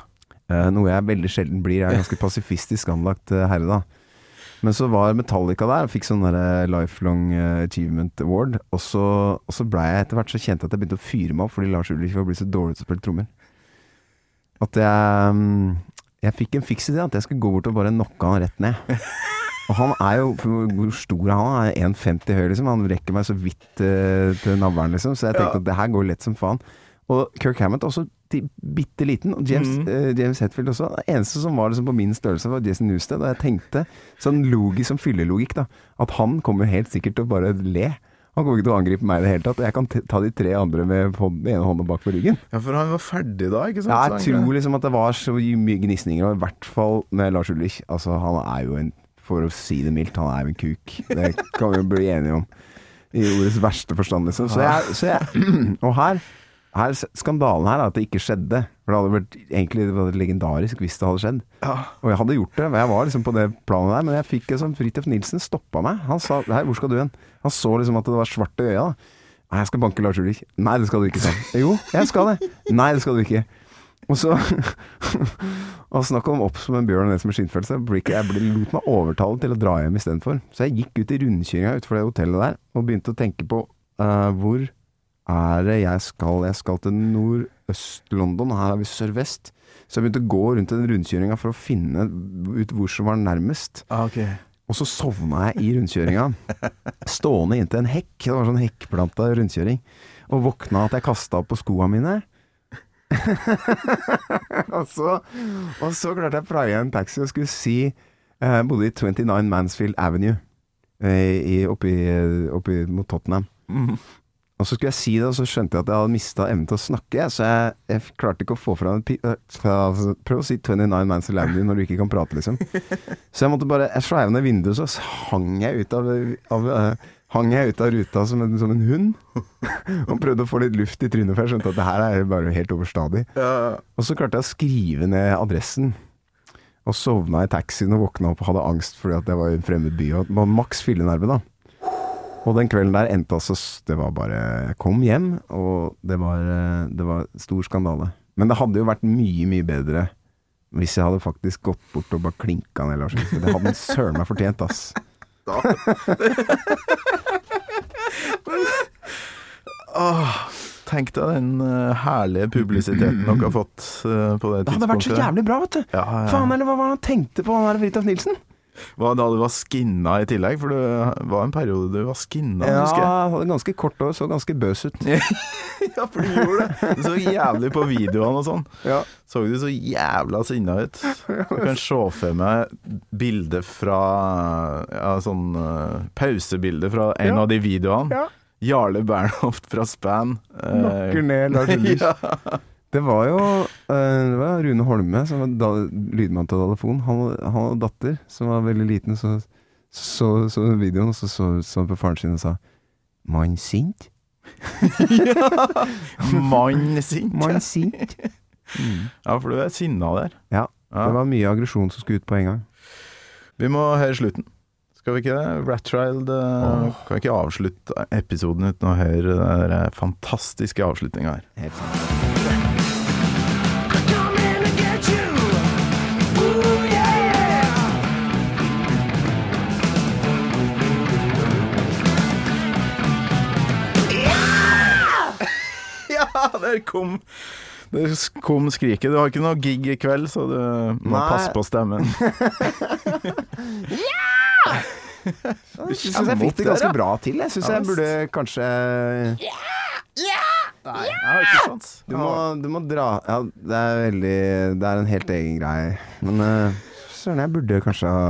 Eh, noe jeg veldig sjelden blir. Jeg er ganske pasifistisk anlagt eh, herre, da. Men så var Metallica der og fikk sånn der Lifelong eh, Achievement Award. Og så, og så blei jeg etter hvert så kjent at jeg begynte å fyre meg opp fordi Lars Ulrik var blitt så dårlig til å spille trommer. At jeg um, Jeg fikk en fiks idé, at jeg skulle gå bort og bare knocke han rett ned. Og han er jo Hvor stor er han? Han er 1,50 høy, liksom. Han rekker meg så vidt uh, til navlen, liksom. Så jeg tenkte at det her går lett som faen. Og Kirk Hammett også ti- bitte liten. Og James, mm. uh, James Hetfield også. Det eneste som var liksom på min størrelse, var Jason Newsted. Og jeg tenkte, sånn logisk som fyllelogikk, da, at han kommer helt sikkert til å bare le. Han kommer ikke til å angripe meg i det hele tatt. Jeg kan ta de tre andre med hånd, ene hånda bak på ryggen. ja, for han var ferdig da, ikke sant? Ja, jeg tror liksom at det var så mye gnisninger, og i hvert fall med Lars Ulrich. Altså, han er jo en, for å si det mildt, han er jo en kuk. Det kan vi jo bli enige om. I ordets verste forstand, liksom. Så jeg, så jeg *clears throat* Og her, her Skandalen her er at det ikke skjedde. For det hadde vært egentlig det var legendarisk hvis det hadde skjedd. Og jeg hadde gjort det. Jeg var liksom på det planet der, men jeg fikk liksom sånn Fridtjof Nilsen stoppa meg. Han sa Hei, hvor skal du hen? Han så liksom at det var svart i øya. da. Nei, jeg skal banke Lars Ulrik. Nei, det skal du ikke, sa. Jo, jeg skal det. Nei, det skal du ikke. Og så *laughs* Og snakk om opp som en bjørn og ned som en skinnfølelse. Jeg ble, lot meg overtale til å dra hjem istedenfor. Så jeg gikk ut i rundkjøringa utenfor det hotellet der og begynte å tenke på uh, hvor er det jeg skal? Jeg skal til nordøst-London, og her er vi sørvest. Så jeg begynte å gå rundt den rundkjøringa for å finne ut hvor som var nærmest. Ah, ok. Og så sovna jeg i rundkjøringa. *laughs* Stående inntil en hekk. Det var sånn hekkplanta rundkjøring. Og våkna at jeg kasta på skoa mine. *laughs* og, så, og så klarte jeg å praie en taxi og skulle si eh, Jeg bodde i 29 Mansfield Avenue eh, i, oppi, oppi mot Tottenham. Og så skulle jeg si det, og så skjønte jeg at jeg hadde mista evnen til å snakke. Så jeg, jeg klarte ikke å få fram Prøv å si 29 Mansfield Landing når du ikke kan prate, liksom. *laughs* Så jeg måtte bare Jeg sveiva ned vinduet, så hang jeg ut av, av uh, Hang jeg ut av ruta som en, som en hund. *laughs* og prøvde å få litt luft i trynet, for jeg skjønte at det her er bare helt overstadig. Og så klarte jeg å skrive ned adressen. Og sovna i taxien og våkna opp og hadde angst fordi at jeg var i en fremmed by. Og var maks fyllenerve, da. Og den kvelden der endte altså Det var bare Jeg kom hjem, og det var, eh, det var stor skandale. Men det hadde jo vært mye, mye bedre hvis jeg hadde faktisk gått bort og bare klinka ned Lars Ulrich. Det hadde han søren meg fortjent, ass. *laughs* *laughs* Tenk deg den eh, herlige publisiteten dere har fått eh, på det tidspunktet. Det hadde vært så jævlig bra, vet du. Ja, ja. Faen, eller hva var det han tenkte på, han der Fridtjof Nilsen? Det da du var skinna i tillegg? For det var en periode du var skinna, Ja, husker jeg. hadde ganske kort hår, så ganske bøs ut. *laughs* Ja, for du gjorde det. Du så jævlig på videoene og sånn. Ja. Så du så jævla sinna ut. Jeg kan se for meg bilde fra ja, sånn uh, pausebilde fra en Ja. av de videoene. Ja. Jarle Bernhoft fra Span. eh, Nakker ned Lars *laughs* Ulrich. ja. Det var jo eh, det var Rune Holme, som var da, lydmann til Dalafon. Han, han hadde datter som var veldig liten, så så, så videoen, og så så så han på faren sin og sa Mann sint? *laughs* Mann sint. Mann sint? Ja, for du er sinna der. Ja. Ja. Det var mye aggresjon som skulle ut på en gang. Vi må høre slutten. Skal vi ikke det? Ratchild oh. Kan vi ikke avslutte episoden uten å høre den fantastiske avslutninga her? Helt sant. *laughs* der kom det kom skriket. Du har ikke noe gig i kveld, så du må Nei. passe på stemmen. *laughs* Jeg syns jeg fikk det ganske bra til. Jeg syns jeg burde kanskje Nei, jeg har ikke sjans. du må, du må dra Ja, det er veldig Det er en helt egen greie. Men uh, søren, jeg burde kanskje ha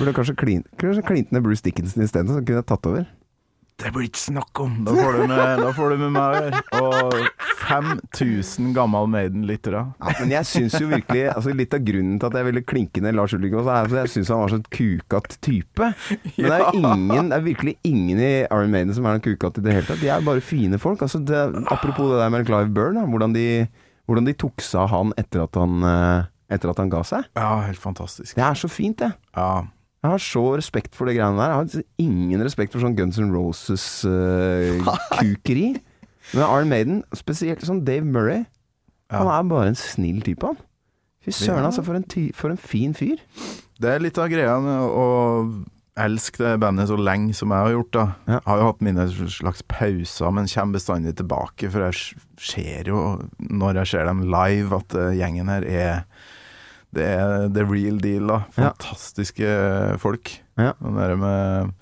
Burde kanskje klin- kanskje klint ned Bruce Dickinson isteden, så kunne jeg tatt over. Det blir ikke snakk om. Da får du med, da får du med meg å gjøre. Og 5000 gammal Maiden-lyttere. Ja, men jeg syns jo virkelig altså Litt av grunnen til at jeg ville klinke ned Lars Ulrik også, er at jeg syns han var sånn en kukat type. Men det er ingen, det er virkelig ingen i Iron Maiden som er noen kukat i det hele tatt. De er bare fine folk. Altså det, apropos det der med Clive Byrne, da, hvordan, de, hvordan de tok seg av han etter at han, eh, etter at han ga seg. Ja, helt fantastisk. Det er så fint, det. Ja. Jeg har så respekt for det greiene der. Jeg har ingen respekt for sånn Guns N' Roses-kukeri. *laughs* Men Arne Maiden, spesielt sånn Dave Murray, han er bare en snill type, han. Fy søren, altså, for en, for en fin fyr. Det er litt av greia å elske det bandet så lenge som jeg har gjort. da Ja. Har jo hatt mine slags pauser, men kommer bestandig tilbake. For jeg ser jo, når jeg ser dem live, at eh, gjengen her er Det er the real deal. da Ja. Fantastiske folk. Ja. Den derre med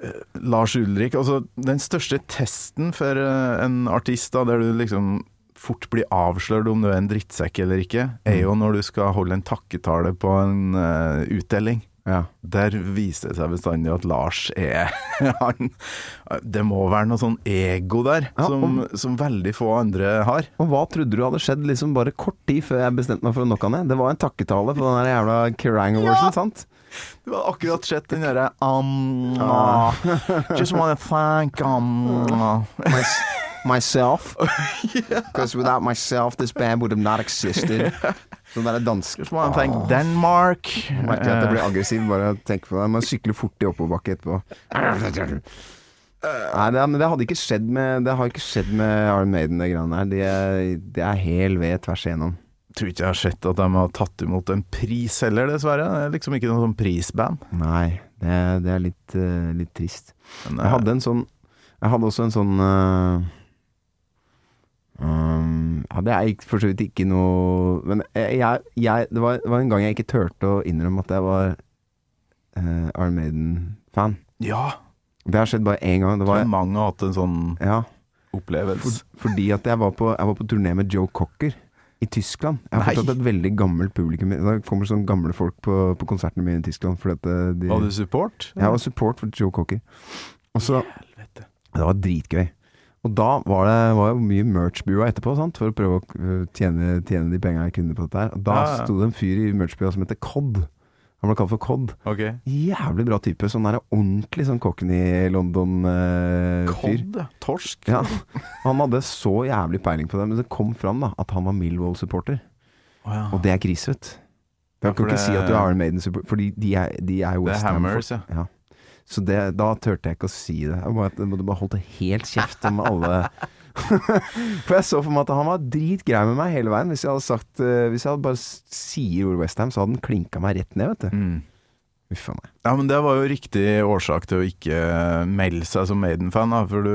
eh, Lars Ulrik Altså, den største testen for eh, en artist, da, der du liksom fort blir avslørt om du er en drittsekk eller ikke, er jo når du skal holde en takketale på en uh, utdeling. Ja. Der viser det seg bestandig at Lars er *laughs* han, Det må være noe sånn ego der, Ja, som, som veldig få andre har. Og hva trodde du hadde skjedd liksom bare kort tid før jeg bestemte meg for å knocke ned? Det var en takketale på den der jævla Kerrang Awards, sant? Du var akkurat sett den derre um, uh, *laughs* Just wanna thank um, *laughs* My, myself. Because without myself, this band would have not existed. Sånn der som har en thank Denmark. Merker at jeg blir aggressiv bare å tenke på det. Man sykler fort i oppoverbakke etterpå. Nei, det, men det hadde ikke skjedd med Det har ikke skjedd med Iron Maiden, det greiene der. Det er, de er hel ved tvers igjennom. Tror ikke jeg har sett at de har tatt imot en pris heller, dessverre. Det er liksom ikke noe sånn prisband. Nei, det, det er litt, uh, litt trist. Men, Jeg hadde en sånn Jeg hadde også en sånn uh, um, ja, det er for så vidt ikke noe Men jeg, jeg, det, var, det var en gang jeg ikke turte å innrømme at jeg var uh, Iron Maiden-fan. ja, Det har skjedd bare én gang. Det var, tror mange har hatt en sånn ja, opplevelse. for, fordi at jeg var, på, jeg var på turné med Joe Cocker i Tyskland. Jeg har fortsatt et veldig gammelt publikum. Da kommer sånne gamle folk på, på konsertene mine i Tyskland. Eh, de, Var du support? jeg var support for Joe Cocker. Og så Det var dritgøy. Og da var det var jo mye merch-bua etterpå, sant? for å prøve å øh, tjene, tjene de penga jeg kunne på dette her. Og da Ja, ja. sto det en fyr i merch-bua som heter Cod. Han ble kalt for Cod. Okay. Jævlig bra type. Sånn der ordentlig sånn i London-fyr. Cod. Torsk. ja. Han hadde så jævlig peiling på det, men det kom fram da at han var Millwall-supporter. Oh, ja. Og det er krise, vet du. Du kan ikke det- si at du er Iron Maiden-supporter, for de er, de er jo Det er West Ham-folk. Hammers, ja. Ja. Så det, da turte jeg ikke å si det. Jeg bare, jeg måtte bare holdt helt kjeft om alle *laughs* For jeg så for meg at han var dritgrei med meg hele veien. Hvis jeg hadde sagt eh, Hvis jeg hadde bare sier ordet Westham, så hadde han klinka meg rett ned, vet du. Mm. Uff a meg. Ja, men det var jo riktig årsak til å ikke melde seg som Maiden-fan. For du,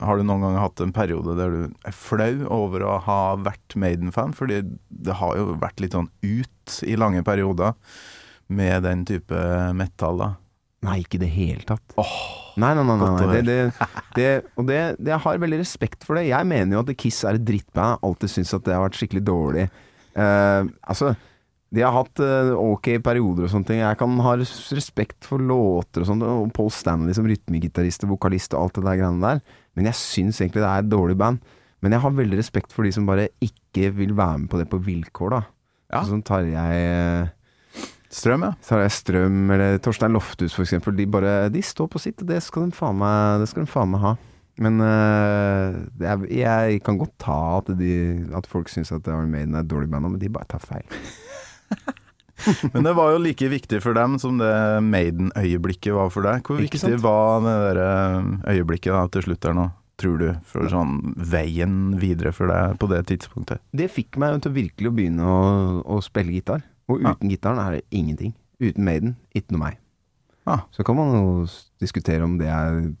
har du noen gang hatt en periode der du er flau over å ha vært Maiden-fan? Fordi det har jo vært litt sånn ut i lange perioder. med den type metall, da? Nei, ikke i det hele tatt. nei, nei, nei. nei, nei. Det, det, det, og det, det, jeg har veldig respekt for det. Jeg mener jo at Kiss er et drittband. Jeg har alltid syntes at det har vært skikkelig dårlig. Uh, altså, de har hatt uh, ok perioder og sånne ting. Jeg kan ha respekt for låter og sånt, og Paul Stanley som rytmegitarist og vokalist og alt det der greiene der. Men jeg syns egentlig det er et dårlig band. Men jeg har veldig respekt for de som bare ikke vil være med på det på vilkår, da. Ja. Sånn Tarjei eh, Strøm, ja. Tarjei Strøm eller Torstein Lofthus eksempel. De bare De står på sitt, og det skal de faen meg, de ha. Men uh, er, jeg kan godt ta at, de, at folk syns at Iron Maiden er et dårlig band, men de bare tar feil. *laughs* Men det var jo like viktig for dem som det Maiden-øyeblikket var for deg. Hvor viktig var det der eh, øyeblikket da, til slutt der nå, tror du? For sånn veien videre for deg på det tidspunktet? Det fikk meg til virkelig å begynne å, å spille gitar. Og Ja. uten gitaren er det ingenting. Uten Maiden, ikke noe meg. Ah. Så kan man jo diskutere om det er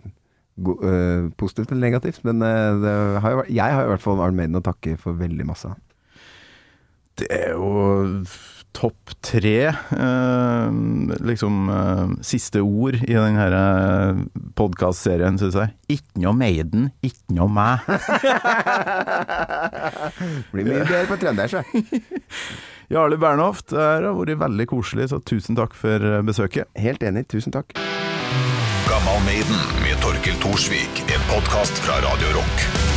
øh, positivt eller negativt, men øh, det har jo, jeg har i hvert fall Arne Maiden å takke for veldig masse. Det er jo topp tre, eh, liksom eh, siste ord i denne podkastserien, syns jeg. Ikke noe Maiden, ikke noe meg. *laughs* Blir mye bedre på trøndersk, jeg. *laughs* Jarle Bernhoft, det har vært veldig koselig, så tusen takk for besøket. Helt enig, tusen takk. Gammal Maiden med Torkil Thorsvik, en podkast fra Radio Rock.